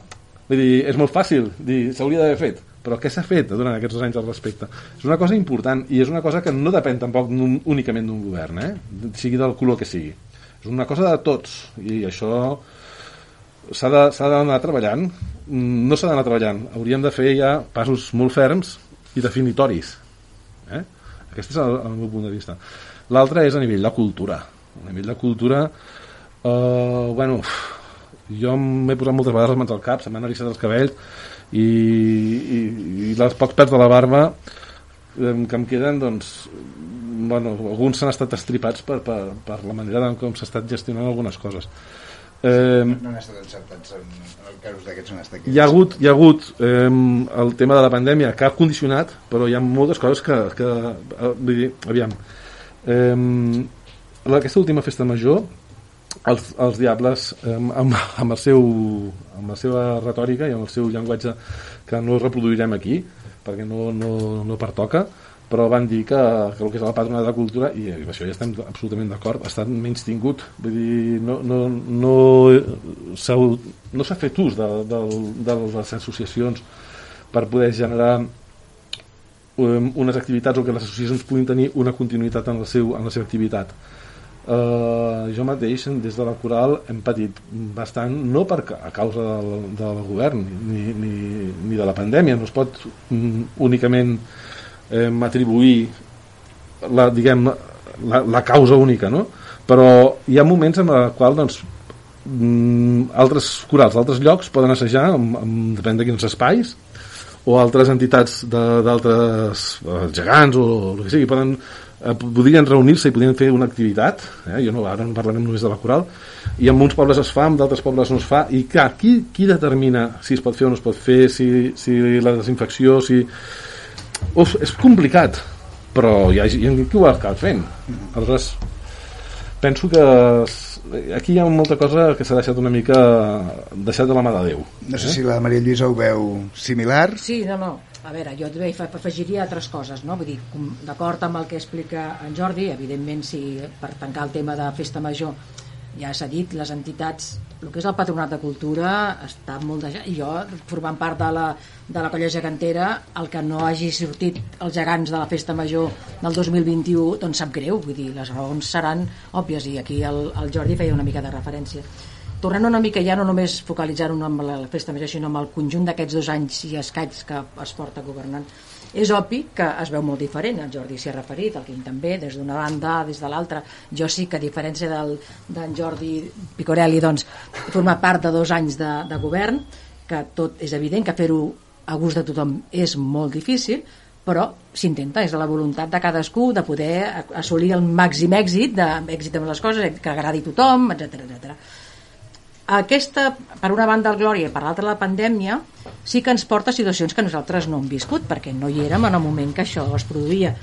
vull dir, és molt fàcil dir s'hauria d'haver fet però què s'ha fet durant aquests dos anys al respecte? És una cosa important i és una cosa que no depèn tampoc únicament d'un govern, eh? sigui del color que sigui. És una cosa de tots i això s'ha d'anar treballant. No s'ha d'anar treballant, hauríem de fer ja passos molt ferms i definitoris. Eh? Aquest és el, el meu punt de vista. L'altre és a nivell de cultura. A nivell de cultura Uh, bueno, jo m'he posat moltes vegades les mans al cap, se m'han eriçat els cabells i, i, i els pocs pèls de la barba que em queden, doncs, bueno, alguns s'han estat estripats per, per, per la manera com s'ha estat gestionant algunes coses. Eh, no, han estat encertats en, en el cas d'aquests on està aquí. Hi ha hagut, hi ha hagut eh, el tema de la pandèmia que ha condicionat, però hi ha moltes coses que, que eh, vull dir, aviam, eh, aquesta última festa major els, els diables amb, amb, amb, el seu, amb la seva retòrica i amb el seu llenguatge que no reproduirem aquí perquè no, no, no pertoca però van dir que, que el que és la patronat de la cultura i amb això ja estem absolutament d'acord ha estat menys tingut vull dir, no, no, no s'ha no fet ús de, de, de les associacions per poder generar um, unes activitats o que les associacions puguin tenir una continuïtat en, el seu, en la seva activitat Uh, jo mateix des de la coral hem patit bastant no per a causa del, del govern ni, ni, ni de la pandèmia no es pot um, únicament eh, atribuir la, diguem, la, la causa única no? però hi ha moments en el qual doncs, mm, altres corals d'altres llocs poden assajar amb, depèn de quins espais o altres entitats d'altres eh, gegants o el que sigui poden eh, podrien reunir-se i podrien fer una activitat eh? jo no, ara no parlarem només de la coral i en uns pobles es fa, en d'altres pobles no es fa i clar, qui, qui determina si es pot fer o no es pot fer si, si la desinfecció si... Uf, és complicat però hi ha, ha qui ho ha acabat fent aleshores penso que aquí hi ha molta cosa que s'ha deixat una mica deixat de la mà de Déu no sé eh? si la Maria Lluïsa ho veu similar sí, no, no a veure, jo també afegiria altres coses, no? Vull dir, d'acord amb el que explica en Jordi, evidentment, si per tancar el tema de festa major ja s'ha dit, les entitats el que és el Patronat de Cultura està molt de... jo, formant part de la, de la colla gegantera el que no hagi sortit els gegants de la festa major del 2021 doncs sap greu, vull dir, les raons seran òbvies i aquí el, el Jordi feia una mica de referència. Tornant una mica ja no només focalitzar-ho amb la festa major sinó amb el conjunt d'aquests dos anys i escaig que es porta governant és obvi que es veu molt diferent, el Jordi s'hi ha referit, el Quim també, des d'una banda, des de l'altra. Jo sí que, a diferència d'en del, Jordi Picorelli, doncs, forma part de dos anys de, de govern, que tot és evident que fer-ho a gust de tothom és molt difícil, però s'intenta, és la voluntat de cadascú de poder assolir el màxim èxit, de, èxit amb les coses, que agradi a tothom, etc etc aquesta, per una banda el Glòria i per l'altra la pandèmia sí que ens porta a situacions que nosaltres no hem viscut perquè no hi érem en el moment que això es produïa.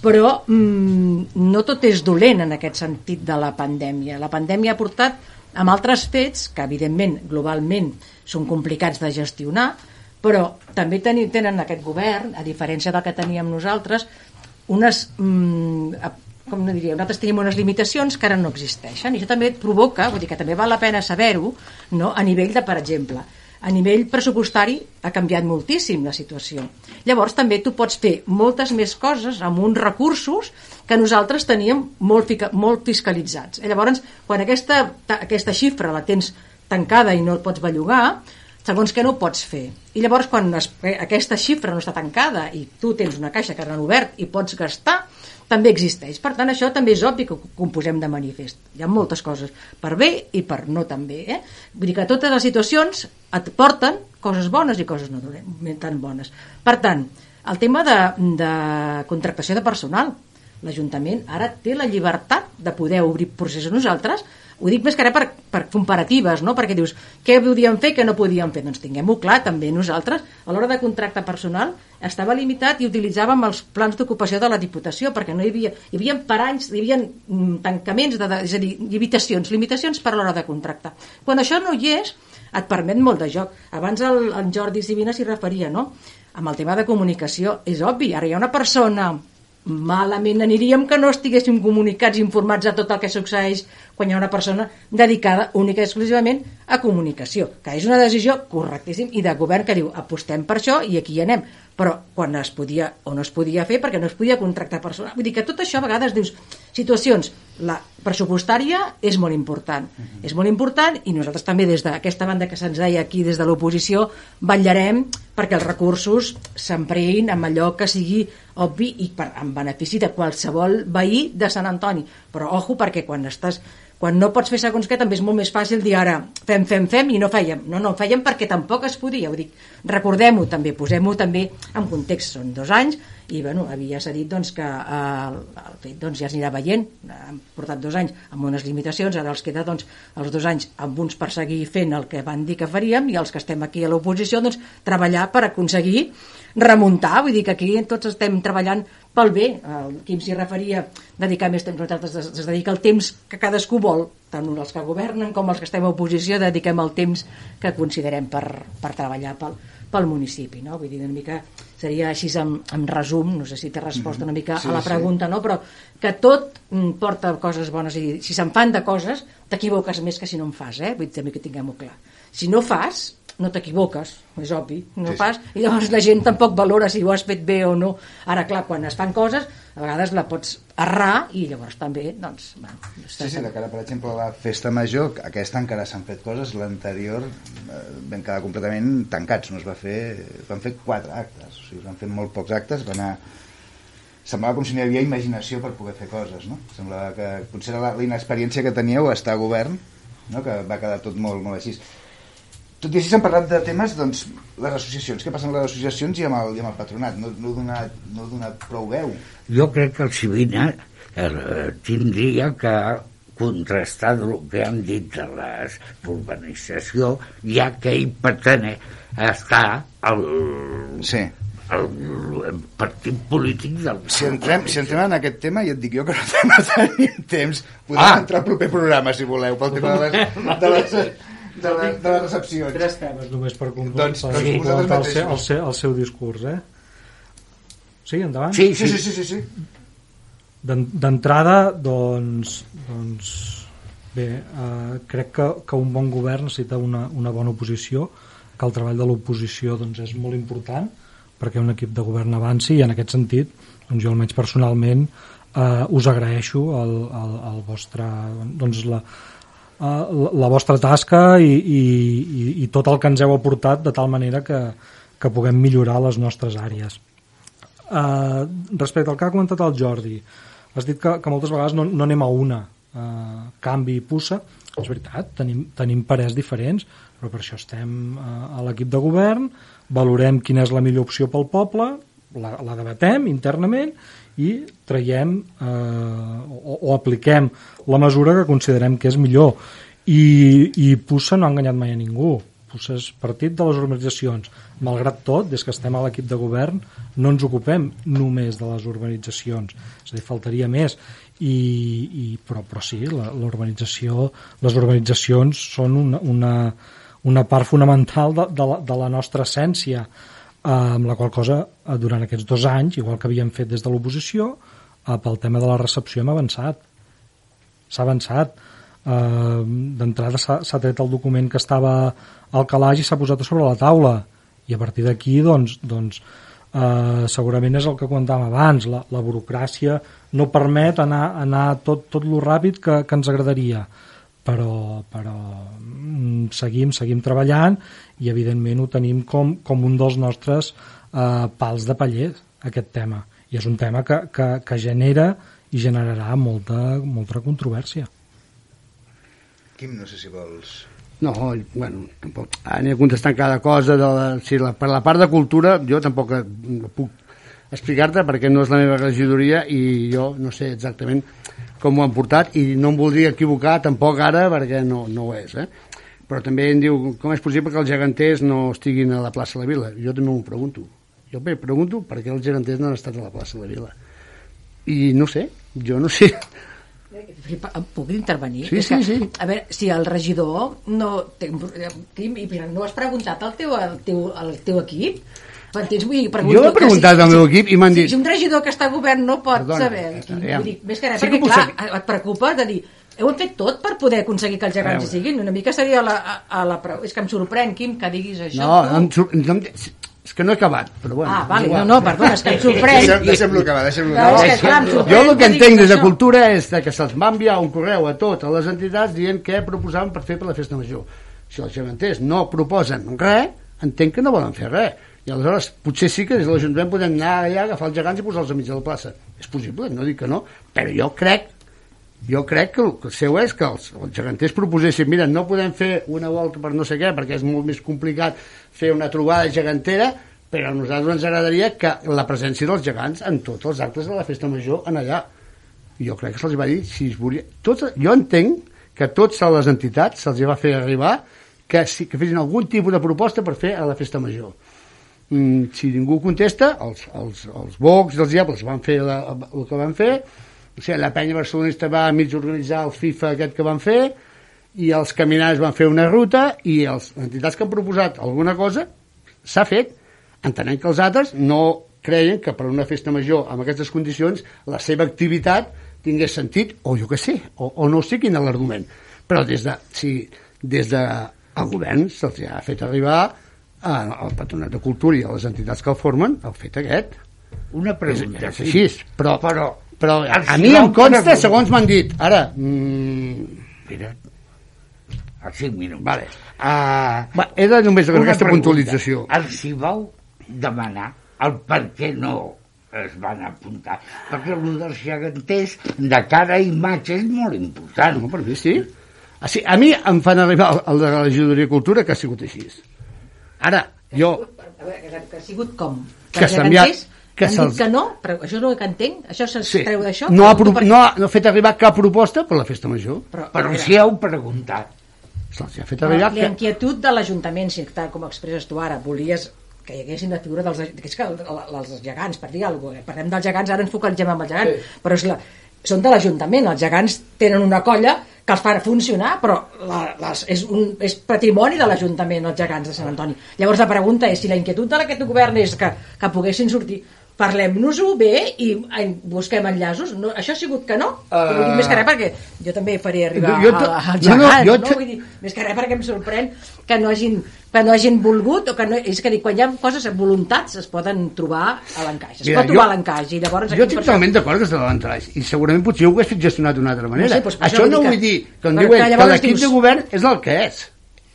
Però mm, no tot és dolent en aquest sentit de la pandèmia. La pandèmia ha portat amb altres fets que evidentment globalment són complicats de gestionar però també tenen, aquest govern a diferència del que teníem nosaltres unes mm, com no diria, nosaltres tenim unes limitacions que ara no existeixen i això també provoca, vull dir que també val la pena saber-ho no? a nivell de, per exemple a nivell pressupostari ha canviat moltíssim la situació. Llavors també tu pots fer moltes més coses amb uns recursos que nosaltres teníem molt, molt fiscalitzats. I llavors, quan aquesta, aquesta xifra la tens tancada i no el pots bellugar, segons què no pots fer. I llavors, quan es, aquesta xifra no està tancada i tu tens una caixa que han obert i pots gastar, també existeix. Per tant, això també és obvi que ho posem de manifest. Hi ha moltes coses per bé i per no tan bé. Eh? Vull dir que totes les situacions et porten coses bones i coses no tan bones. Per tant, el tema de, de contractació de personal, l'Ajuntament ara té la llibertat de poder obrir processos nosaltres ho dic més que ara per, per comparatives, no? perquè dius, què podíem fer, què no podíem fer? Doncs tinguem-ho clar, també nosaltres, a l'hora de contracte personal, estava limitat i utilitzàvem els plans d'ocupació de la Diputació, perquè no hi havia, hi havia anys, hi havia mm, tancaments, de, de, és a dir, limitacions, limitacions per l'hora de contracte. Quan això no hi és, et permet molt de joc. Abans el, el Jordi Sivina s'hi referia, no? Amb el tema de comunicació, és obvi, ara hi ha una persona malament. Aniríem que no estiguéssim comunicats, informats de tot el que succeeix quan hi ha una persona dedicada única i exclusivament a comunicació, que és una decisió correctíssim i de govern que diu apostem per això i aquí hi anem però quan es podia o no es podia fer perquè no es podia contractar personal. Vull dir que tot això a vegades dius, situacions, la pressupostària és molt important. Uh -huh. És molt important i nosaltres també des d'aquesta banda que se'ns deia aquí des de l'oposició vetllarem perquè els recursos s'empreïn amb allò que sigui obvi i per, en benefici de qualsevol veí de Sant Antoni. Però ojo perquè quan estàs quan no pots fer segons què també és molt més fàcil dir ara fem, fem, fem i no fèiem. No, no, fèiem perquè tampoc es podia ho dic, recordem-ho també, posem-ho també en context, són dos anys i bueno, havia s'ha dit doncs, que eh, el fet doncs, ja s'anirà veient han portat dos anys amb unes limitacions ara els queda doncs, els dos anys amb uns per seguir fent el que van dir que faríem i els que estem aquí a l'oposició doncs, treballar per aconseguir remuntar, vull dir que aquí tots estem treballant pel bé. El Quim s'hi referia dedicar més temps, nosaltres es, es dedica el temps que cadascú vol, tant els que governen com els que estem a oposició, dediquem el temps que considerem per, per treballar pel, pel municipi. No? Vull dir, una mica seria així en, en resum, no sé si té resposta una mica sí, a la pregunta, no? però que tot mm, porta coses bones i si se'n fan de coses t'equivoques més que si no en fas, eh? vull dir també que tinguem-ho clar. Si no fas, no t'equivoques, és obvi, no Sí, fas, i llavors la gent tampoc valora si ho has fet bé o no. Ara, clar, quan es fan coses, a vegades la pots errar i llavors també, doncs, bueno, Sí, sí, de cara, per exemple, a la festa major, aquesta encara s'han fet coses, l'anterior eh, vam quedar completament tancats, no es va fer, van fer quatre actes, o sigui, van fer molt pocs actes, va anar... Semblava com si no hi havia imaginació per poder fer coses, no? Semblava que potser era la, la inexperiència que teníeu a estar a govern, no? que va quedar tot molt, molt així. Tot i així s'han parlat de temes, doncs, les associacions, què passa amb les associacions i amb el, i amb el patronat? No, no, he donat, no he donat prou veu. Jo crec que el Civina eh, tindria que contrastar el que han dit de les urbanització, ja que ell pretén estar al, Sí. al, partit polític del... Si entrem, si entrem en aquest tema, ja et dic jo que no tenim temps. Podem Ah. entrar al proper programa, si voleu, pel tema de les, de les, de les, de les recepcions. Tres temes només per, com, Doncs- per doncs complementar el, el, mateixos. seu, el seu discurs, eh? Sí, endavant. Sí, Sí, sí, sí, sí, sí. sí. D'en- D'entrada, doncs, doncs bé, eh, crec que, que un bon govern necessita una, una bona oposició, que el treball de l'oposició doncs, és molt important perquè un equip de govern avanci i en aquest sentit, doncs jo almenys personalment eh, us agraeixo el, el, el vostre, doncs la, la, la vostra tasca i, i, i tot el que ens heu aportat de tal manera que, que puguem millorar les nostres àrees. Uh, respecte al que ha comentat el Jordi has dit que, que moltes vegades no, no anem a una uh, canvi i puça és veritat, tenim, tenim parers diferents però per això estem uh, a l'equip de govern valorem quina és la millor opció pel poble la, la debatem internament i traiem eh, o, o apliquem la mesura que considerem que és millor. I, i Pussa no ha enganyat mai a ningú. Pussa és partit de les urbanitzacions. Malgrat tot, des que estem a l'equip de govern no ens ocupem només de les urbanitzacions. És a dir, faltaria més. I, i, però, però sí, la, les urbanitzacions són una, una, una part fonamental de, de, la, de la nostra essència amb la qual cosa eh, durant aquests dos anys, igual que havíem fet des de l'oposició eh, pel tema de la recepció hem avançat. S'ha avançat. Eh, d'entrada s'ha tret el document que estava al calaix i s'ha posat sobre la taula. I a partir d'aquí doncs, doncs eh, segurament és el que comentàvem abans. La, la burocràcia no permet anar, anar tot, tot lo ràpid que, que ens agradaria. Però, però mm, seguim, seguim treballant i evidentment ho tenim com, com un dels nostres eh, pals de paller aquest tema. I és un tema que, que, que genera i generarà molta, molta controvèrsia. Quim, no sé si vols... No, bueno, tampoc. Aniré contestant cada cosa de la, si la, per la part de cultura jo tampoc eh, puc explicar-te perquè no és la meva regidoria i jo no sé exactament com ho han portat i no em voldria equivocar tampoc ara perquè no, no ho és eh? Però també em diu com és possible que els geganters no estiguin a la plaça de la Vila jo també m'ho pregunto jo bé, pregunto per què els geganters no han estat a la plaça de la Vila i no sé, jo no sé Puc intervenir? Sí, És sí, que, sí. A veure, si el regidor no... Quim, no has preguntat al teu, al teu, al teu equip? M'entens? Vull dir, Jo he que preguntat al meu equip i m'han si, dit- Si un regidor que està a govern no pot Perdona, saber... eh, Quim, aviam. vull dir, més que res, Sí que perquè puc clar, et preocupa de dir heu fet tot per poder aconseguir que els gegants hi siguin? Una mica seria la, a, a la preu. És que em sorprèn, Quim, que diguis això. no, no, em sur- no em- és que no he acabat però bueno, Ah, vale, no, no, perdona, és que em sorprèn. Deixem- Deixem-lo acabar, deixem-lo No, acabar. és que, clar, Jo el que entenc des de cultura és de que se'ls va enviar un correu a totes les entitats dient què proposaven per fer per la festa major. Si els geganters no proposen res, entenc que no volen fer res. I aleshores potser sí que des de l'Ajuntament podem anar allà, agafar els gegants i posar-los a mig de la plaça. És possible, no dic que no, però jo crec jo crec que el seu és que els, els geganters proposessin, mira, no podem fer una volta per no sé què, perquè és molt més complicat fer una trobada gegantera, però a nosaltres ens agradaria que la presència dels gegants en tots els actes de la festa major en allà. Jo crec que se'ls va dir, si es volia... Tots, jo entenc que a totes les entitats se'ls va fer arribar que, sí, que fessin algun tipus de proposta per fer a la festa major. Mm, si ningú contesta, els, els, els Vox i els Diables van fer la, el que van fer, o sigui, la penya barcelonista va mig organitzar el FIFA aquest que van fer, i els caminants van fer una ruta, i els, les entitats que han proposat alguna cosa s'ha fet. entenent que els altres no creien que per una festa major amb aquestes condicions la seva activitat tingués sentit, o jo què sé, o, o no sé quin és l'argument. Però des de, si, des de el govern se'ls ha fet arribar a, al Patronat de Cultura i a les entitats que el formen el fet aquest. Una És, pregunta. és així, però, Però, però a, els a mi em consta, segons m'han dit, ara, mm, Mira, a 5 minuts. vale, uh, va, era només Una aquesta pregunta. puntualització. Els hi vau demanar el per què no es van apuntar? Perquè el dels geganters de cara a imatge és molt important. No, per mi sí. Ah, sí, a mi em fan arribar el, el de la regidoria de cultura que ha sigut així. Ara, jo... A veure, que, que ha sigut com? Que els s'ha enviat- que han dit que no, però això és el que entenc, això se'ls Sí, treu d'això. no, ha, no, què. ha, no ha fet arribar cap proposta per la festa major. Però, Però si heu preguntat. Se'ls ha fet arribar... La inquietud de l'Ajuntament, si tal com expresses tu ara, volies que hi haguessin la figura dels que és que el- el- els gegants, per dir alguna cosa, parlem dels gegants, ara ens focalitzem amb els gegants, sí. però és la, són de l'Ajuntament, els gegants tenen una colla que els fa funcionar, però la, les, és, un, és patrimoni de l'Ajuntament, els gegants de Sant Antoni. Llavors la pregunta és si la inquietud d'aquest govern és que, que poguessin sortir parlem-nos-ho bé i busquem enllaços. No, això ha sigut que no? Uh... Vull dir, més que res perquè jo també faré arribar Jo- jo jo, te- a, als no, no, jo no, Vull dir, més que res perquè em sorprèn que no hagin, que no hagin volgut o que no, és que dic, quan hi ha coses, voluntats es poden trobar a l'encaix es Mira, pot trobar jo- a l'encaix i llavors Jo estic totalment d'acord que és de l'entraix i segurament potser ho hagués fet gestionat d'una altra manera. sé, doncs això no vull dir que- em diuen que l'equip dius- de govern és el que és.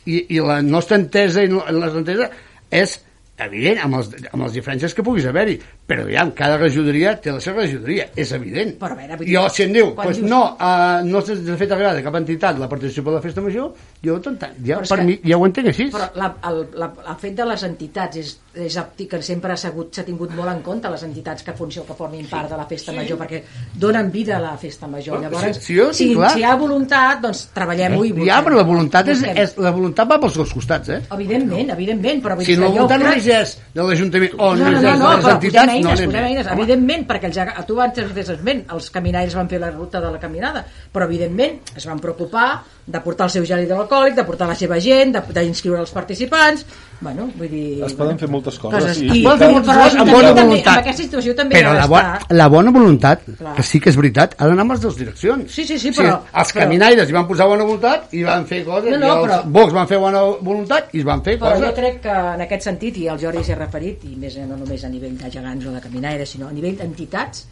I, i la nostra entesa i no- la nostra entesa és evident, amb, els, amb les diferències que puguis haver-hi, però ja, cada regidoria té la seva regidoria, és evident. Però a veure, jo, si em diu, pues dius- no, uh, no s'ha fet de cap entitat la participació per la festa major, jo, tonta, ja, Però és per que- mi, ja ho entenc així. Però la, el, la, el fet de les entitats és, és que sempre s'ha s'ha tingut molt en compte les entitats que funcionen, que formin part de la festa major, perquè donen vida a la festa major. Bueno, Llavors, si- si jo si, clar. si hi ha voluntat, doncs treballem-ho i ja, però la voluntat, és, és, la voluntat va pels dos costats, eh? Evidentment, evidentment, però Si la voluntat crec- només és de l'Ajuntament o no, no, no, no, les entitats, posem eines, no posem eines. Evidentment, perquè els, tu abans esment, els caminaires van fer la ruta de la caminada, però evidentment es van preocupar de portar el seu gel hidroalcohòlic, de portar la seva gent, de- d'inscriure els participants, bueno, vull dir... Es poden fer moltes coses coses. i- I, Es poden fer però moltes però coses amb bona també, voluntat. En aquesta situació també Però ha la, d'estar... bo la bona voluntat, Clar. que sí que és veritat, ha d'anar amb les dues direccions. Sí, sí, sí, O però- sigui, els però- caminaires hi van posar bona voluntat i van fer coses, No, no, i els però- Vox van fer bona voluntat i es van fer Però coses. jo crec que en aquest sentit, i el Jordi s'hi ha referit, i més no només a nivell de gegants o de caminaires, sinó a nivell d'entitats,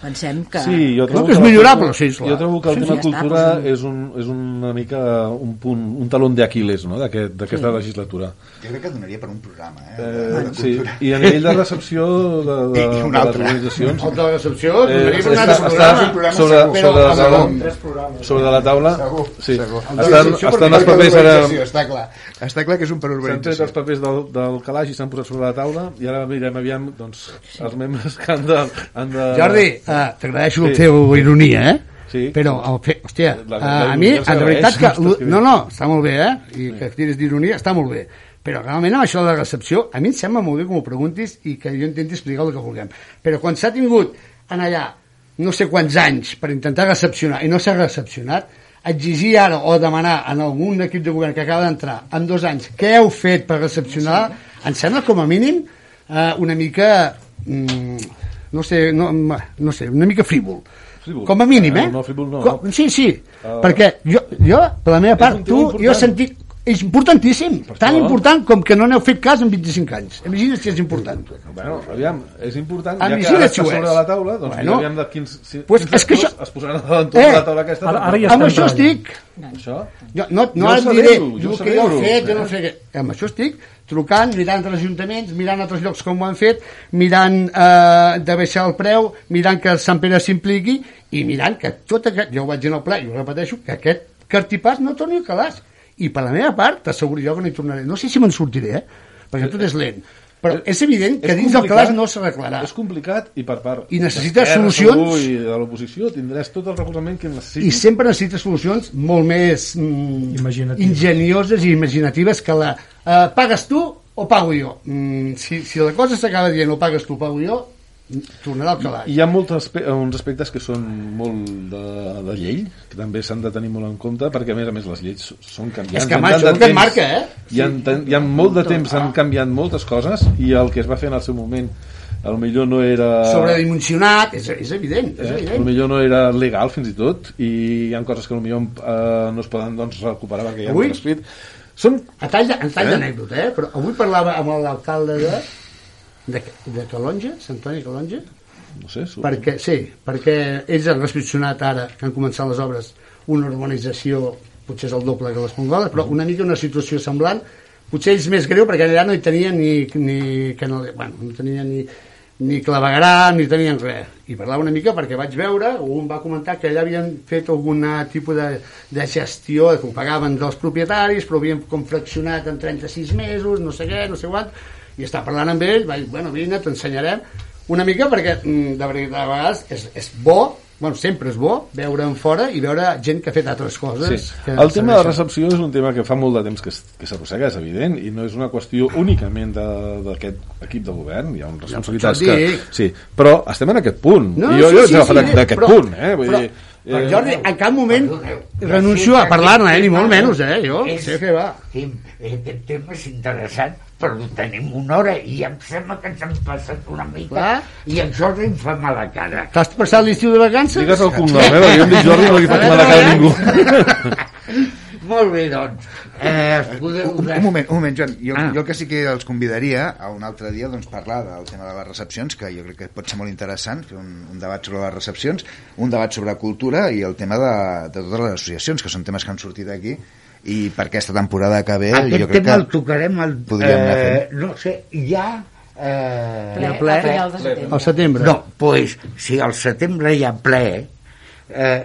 pensem que... Sí, jo trobo que és millorable, cultura- sí, clar. Jo trobo que el Sí, tema sí, ja està, cultura doncs- és, un, és una mica un punt, un talón d'Aquiles no? d'aquesta aquest, Sí. legislatura. Jo crec que donaria per un programa, eh? Eh, sí, i a nivell de recepció de, de, I- i un de les organitzacions El de la recepció, eh, donaria per un està, altre està programa. sobre, segur. sobre, la taula, sobre la taula Segur, sí. segur. estan, estan els papers ara Està clar. Està clar que és un per S'han tret els papers del, del calaix i s'han posat sobre la taula i ara mirem aviam doncs, els membres que han de... Han de... Jordi, uh, t'agraeixo Sí. la teva ironia, eh? Sí. Però, el fe... hòstia, La- uh, la a mi, en realitat, que... no No, no, està molt bé, eh? I que tiris d'ironia, està molt bé. Però realment amb això de la recepció, a mi em sembla molt bé que m'ho preguntis i que jo intenti explicar el que vulguem. Però quan s'ha tingut en allà no sé quants anys per intentar recepcionar i no s'ha recepcionat, exigir ara o demanar en algun equip de govern que acaba d'entrar en dos anys què heu fet per recepcionar, em sembla com a mínim eh, una mica mm, no sé, no, no sé, una mica frívol. Frívol. Com a mínim, eh? No, no, frívol no, Com, sí, sí, Ah. perquè jo, jo, per la meva part, tu, jo he sentit és importantíssim, tan important com que no n'heu fet cas en 25 anys. Imagina't si és important. Bueno, aviam, és important, ja que ara està sobre la taula, doncs Bueno. aviam de quins, si, Pues quins és que això- es posaran a l'entorn Eh, de la taula aquesta. ara- ara ja Amb això treballant. estic. Això? Jo, no, no Jo ara diré jo que jo he fet, jo no sé què. Amb això estic trucant, mirant altres ajuntaments, mirant altres llocs com ho han fet, mirant eh, de baixar el preu, mirant que Sant Pere s'impliqui i mirant que tot aquest, jo ho vaig dir en el ple i ho repeteixo, que aquest cartipàs no torni a calaix. I per la meva part, t'asseguro jo que no hi tornaré. No sé si me'n sortiré, eh? perquè tot és lent. Però és evident que És dins del calaix no s'arreglarà. És complicat i per part I necessites solucions. I de l'oposició tindràs tot el recolzament que I necessitis. sempre necessites solucions molt més mm, Imaginatives. ingenioses i imaginatives que la... Eh, pagues tu o pago jo? Mm, si, si la cosa s'acaba dient o pagues tu o pago jo, tornarà al calaix. Hi ha molts aspe uns aspectes que són molt de, de llei, que també s'han de tenir molt en compte, perquè a més a més les lleis són canviants. És que, el que temps- marca, eh? Hi ha, hi ha molt de temps, han canviat moltes coses, i el que es va fer en el seu moment, a lo millor no era... Sobredimensionat, és, és evident, és Eh? A lo evident. millor no era legal fins i tot i hi ha coses que a lo millor eh, no es poden doncs, recuperar perquè ja Avui? han escrit són A tall Eh? d'anècdota, eh? Però avui parlava amb l'alcalde de, de, de Calonja, Sant Antoni Calonja, no sé, su- perquè, sí, perquè ells han restriccionat ara, que han començat les obres, una urbanització, potser és el doble que les mongoles, però una mica una situació semblant, potser ells més greu perquè allà no hi tenien ni, ni, que no, bueno, no tenien ni, ni clavegarà, ni tenien res. I parlava una mica perquè vaig veure, un va comentar que allà havien fet algun tipus de, de gestió, que ho pagaven dels propietaris, però havien com fraccionat en 36 mesos, no sé què, no sé quant, i està parlant amb ell, vaig, bueno, vine, t'ensenyarem, una mica perquè, mm, de veritat, a vegades és, és bo, bueno, sempre és bo, veure en fora i veure gent que ha fet altres coses. Sí. El tema de serveixen. recepció és un tema que fa molt de temps que, que s'arrossega, és evident, i no és una qüestió únicament de- d'aquest equip de govern, hi ha uns responsabilitats per això que... Sí, però estem en aquest punt, No, jo, sí, jo sí, sí, sí, d'aquest però- punt, eh? Vull però- dir, Però eh, Jordi, en cap moment Perdoneu, renuncio a parlar-ne, que eh? ni molt menys, eh? Jo és- sé què va. Aquest tema és interessant, però tenim una hora i em sembla que ens hem passat una mica Clar. i en Jordi em fa mala cara. T'has passat l'estiu de vacances? Digues el cognom, eh? perquè Jo em dic Jordi, no li faig mala cara a ningú. Molt bé, doncs. Eh, podeu... Un, un moment, un moment, Joan. Jo, Ah. jo el que sí que els convidaria a un altre dia doncs, parlar del tema de les recepcions, que jo crec que pot ser molt interessant, fer un, un debat sobre les recepcions, un debat sobre cultura i el tema de, de totes les associacions, que són temes que han sortit aquí, i per aquesta temporada que ve Aquest jo crec tema el que... tocarem al... eh, no sé, ja... Eh, Ple, ple. setembre. Al setembre. No, pues, si al setembre hi ha ple, eh,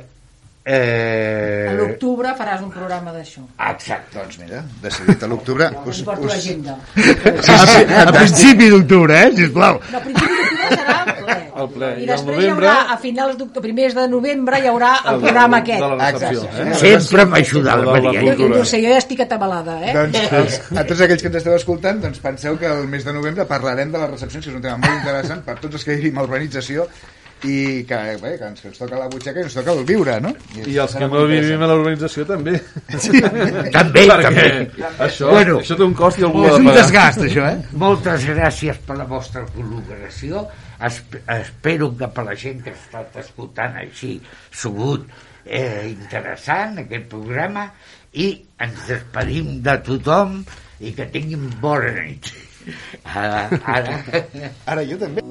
A eh, l'octubre faràs un programa d'això. exacte, Doncs mira, decidit a l'octubre... Us porto l'agenda. A principi d'octubre, eh? Sisplau. No, a principi d'octubre serà el ple. El ple. I I al després novembre- hi haurà, a finals d'octubre, primers de novembre, hi haurà el programa aquest. De la recepció, Exacte. eh? sempre m'ajuda el De la Maria. Jo, no sé, jo ja estic atabalada, eh? Doncs els, a tots aquells que ens esteu escoltant, doncs penseu que el mes de novembre parlarem de les recepcions, que és un tema molt interessant per tots els que vivim a urbanització i que, bé, que ens, que ens toca la butxaca i ens toca el viure, no? I els serà que no vivim a l'organització també. També, Perquè també. Això, Bueno. això té un cost i algú És un desgast, això, eh? Moltes gràcies per la vostra col·laboració. Esp espero que per la gent que ha estat escoltant així sigut eh, interessant aquest programa i ens despedim de tothom i que tinguin bona nit. Ara, ara... Ara jo també.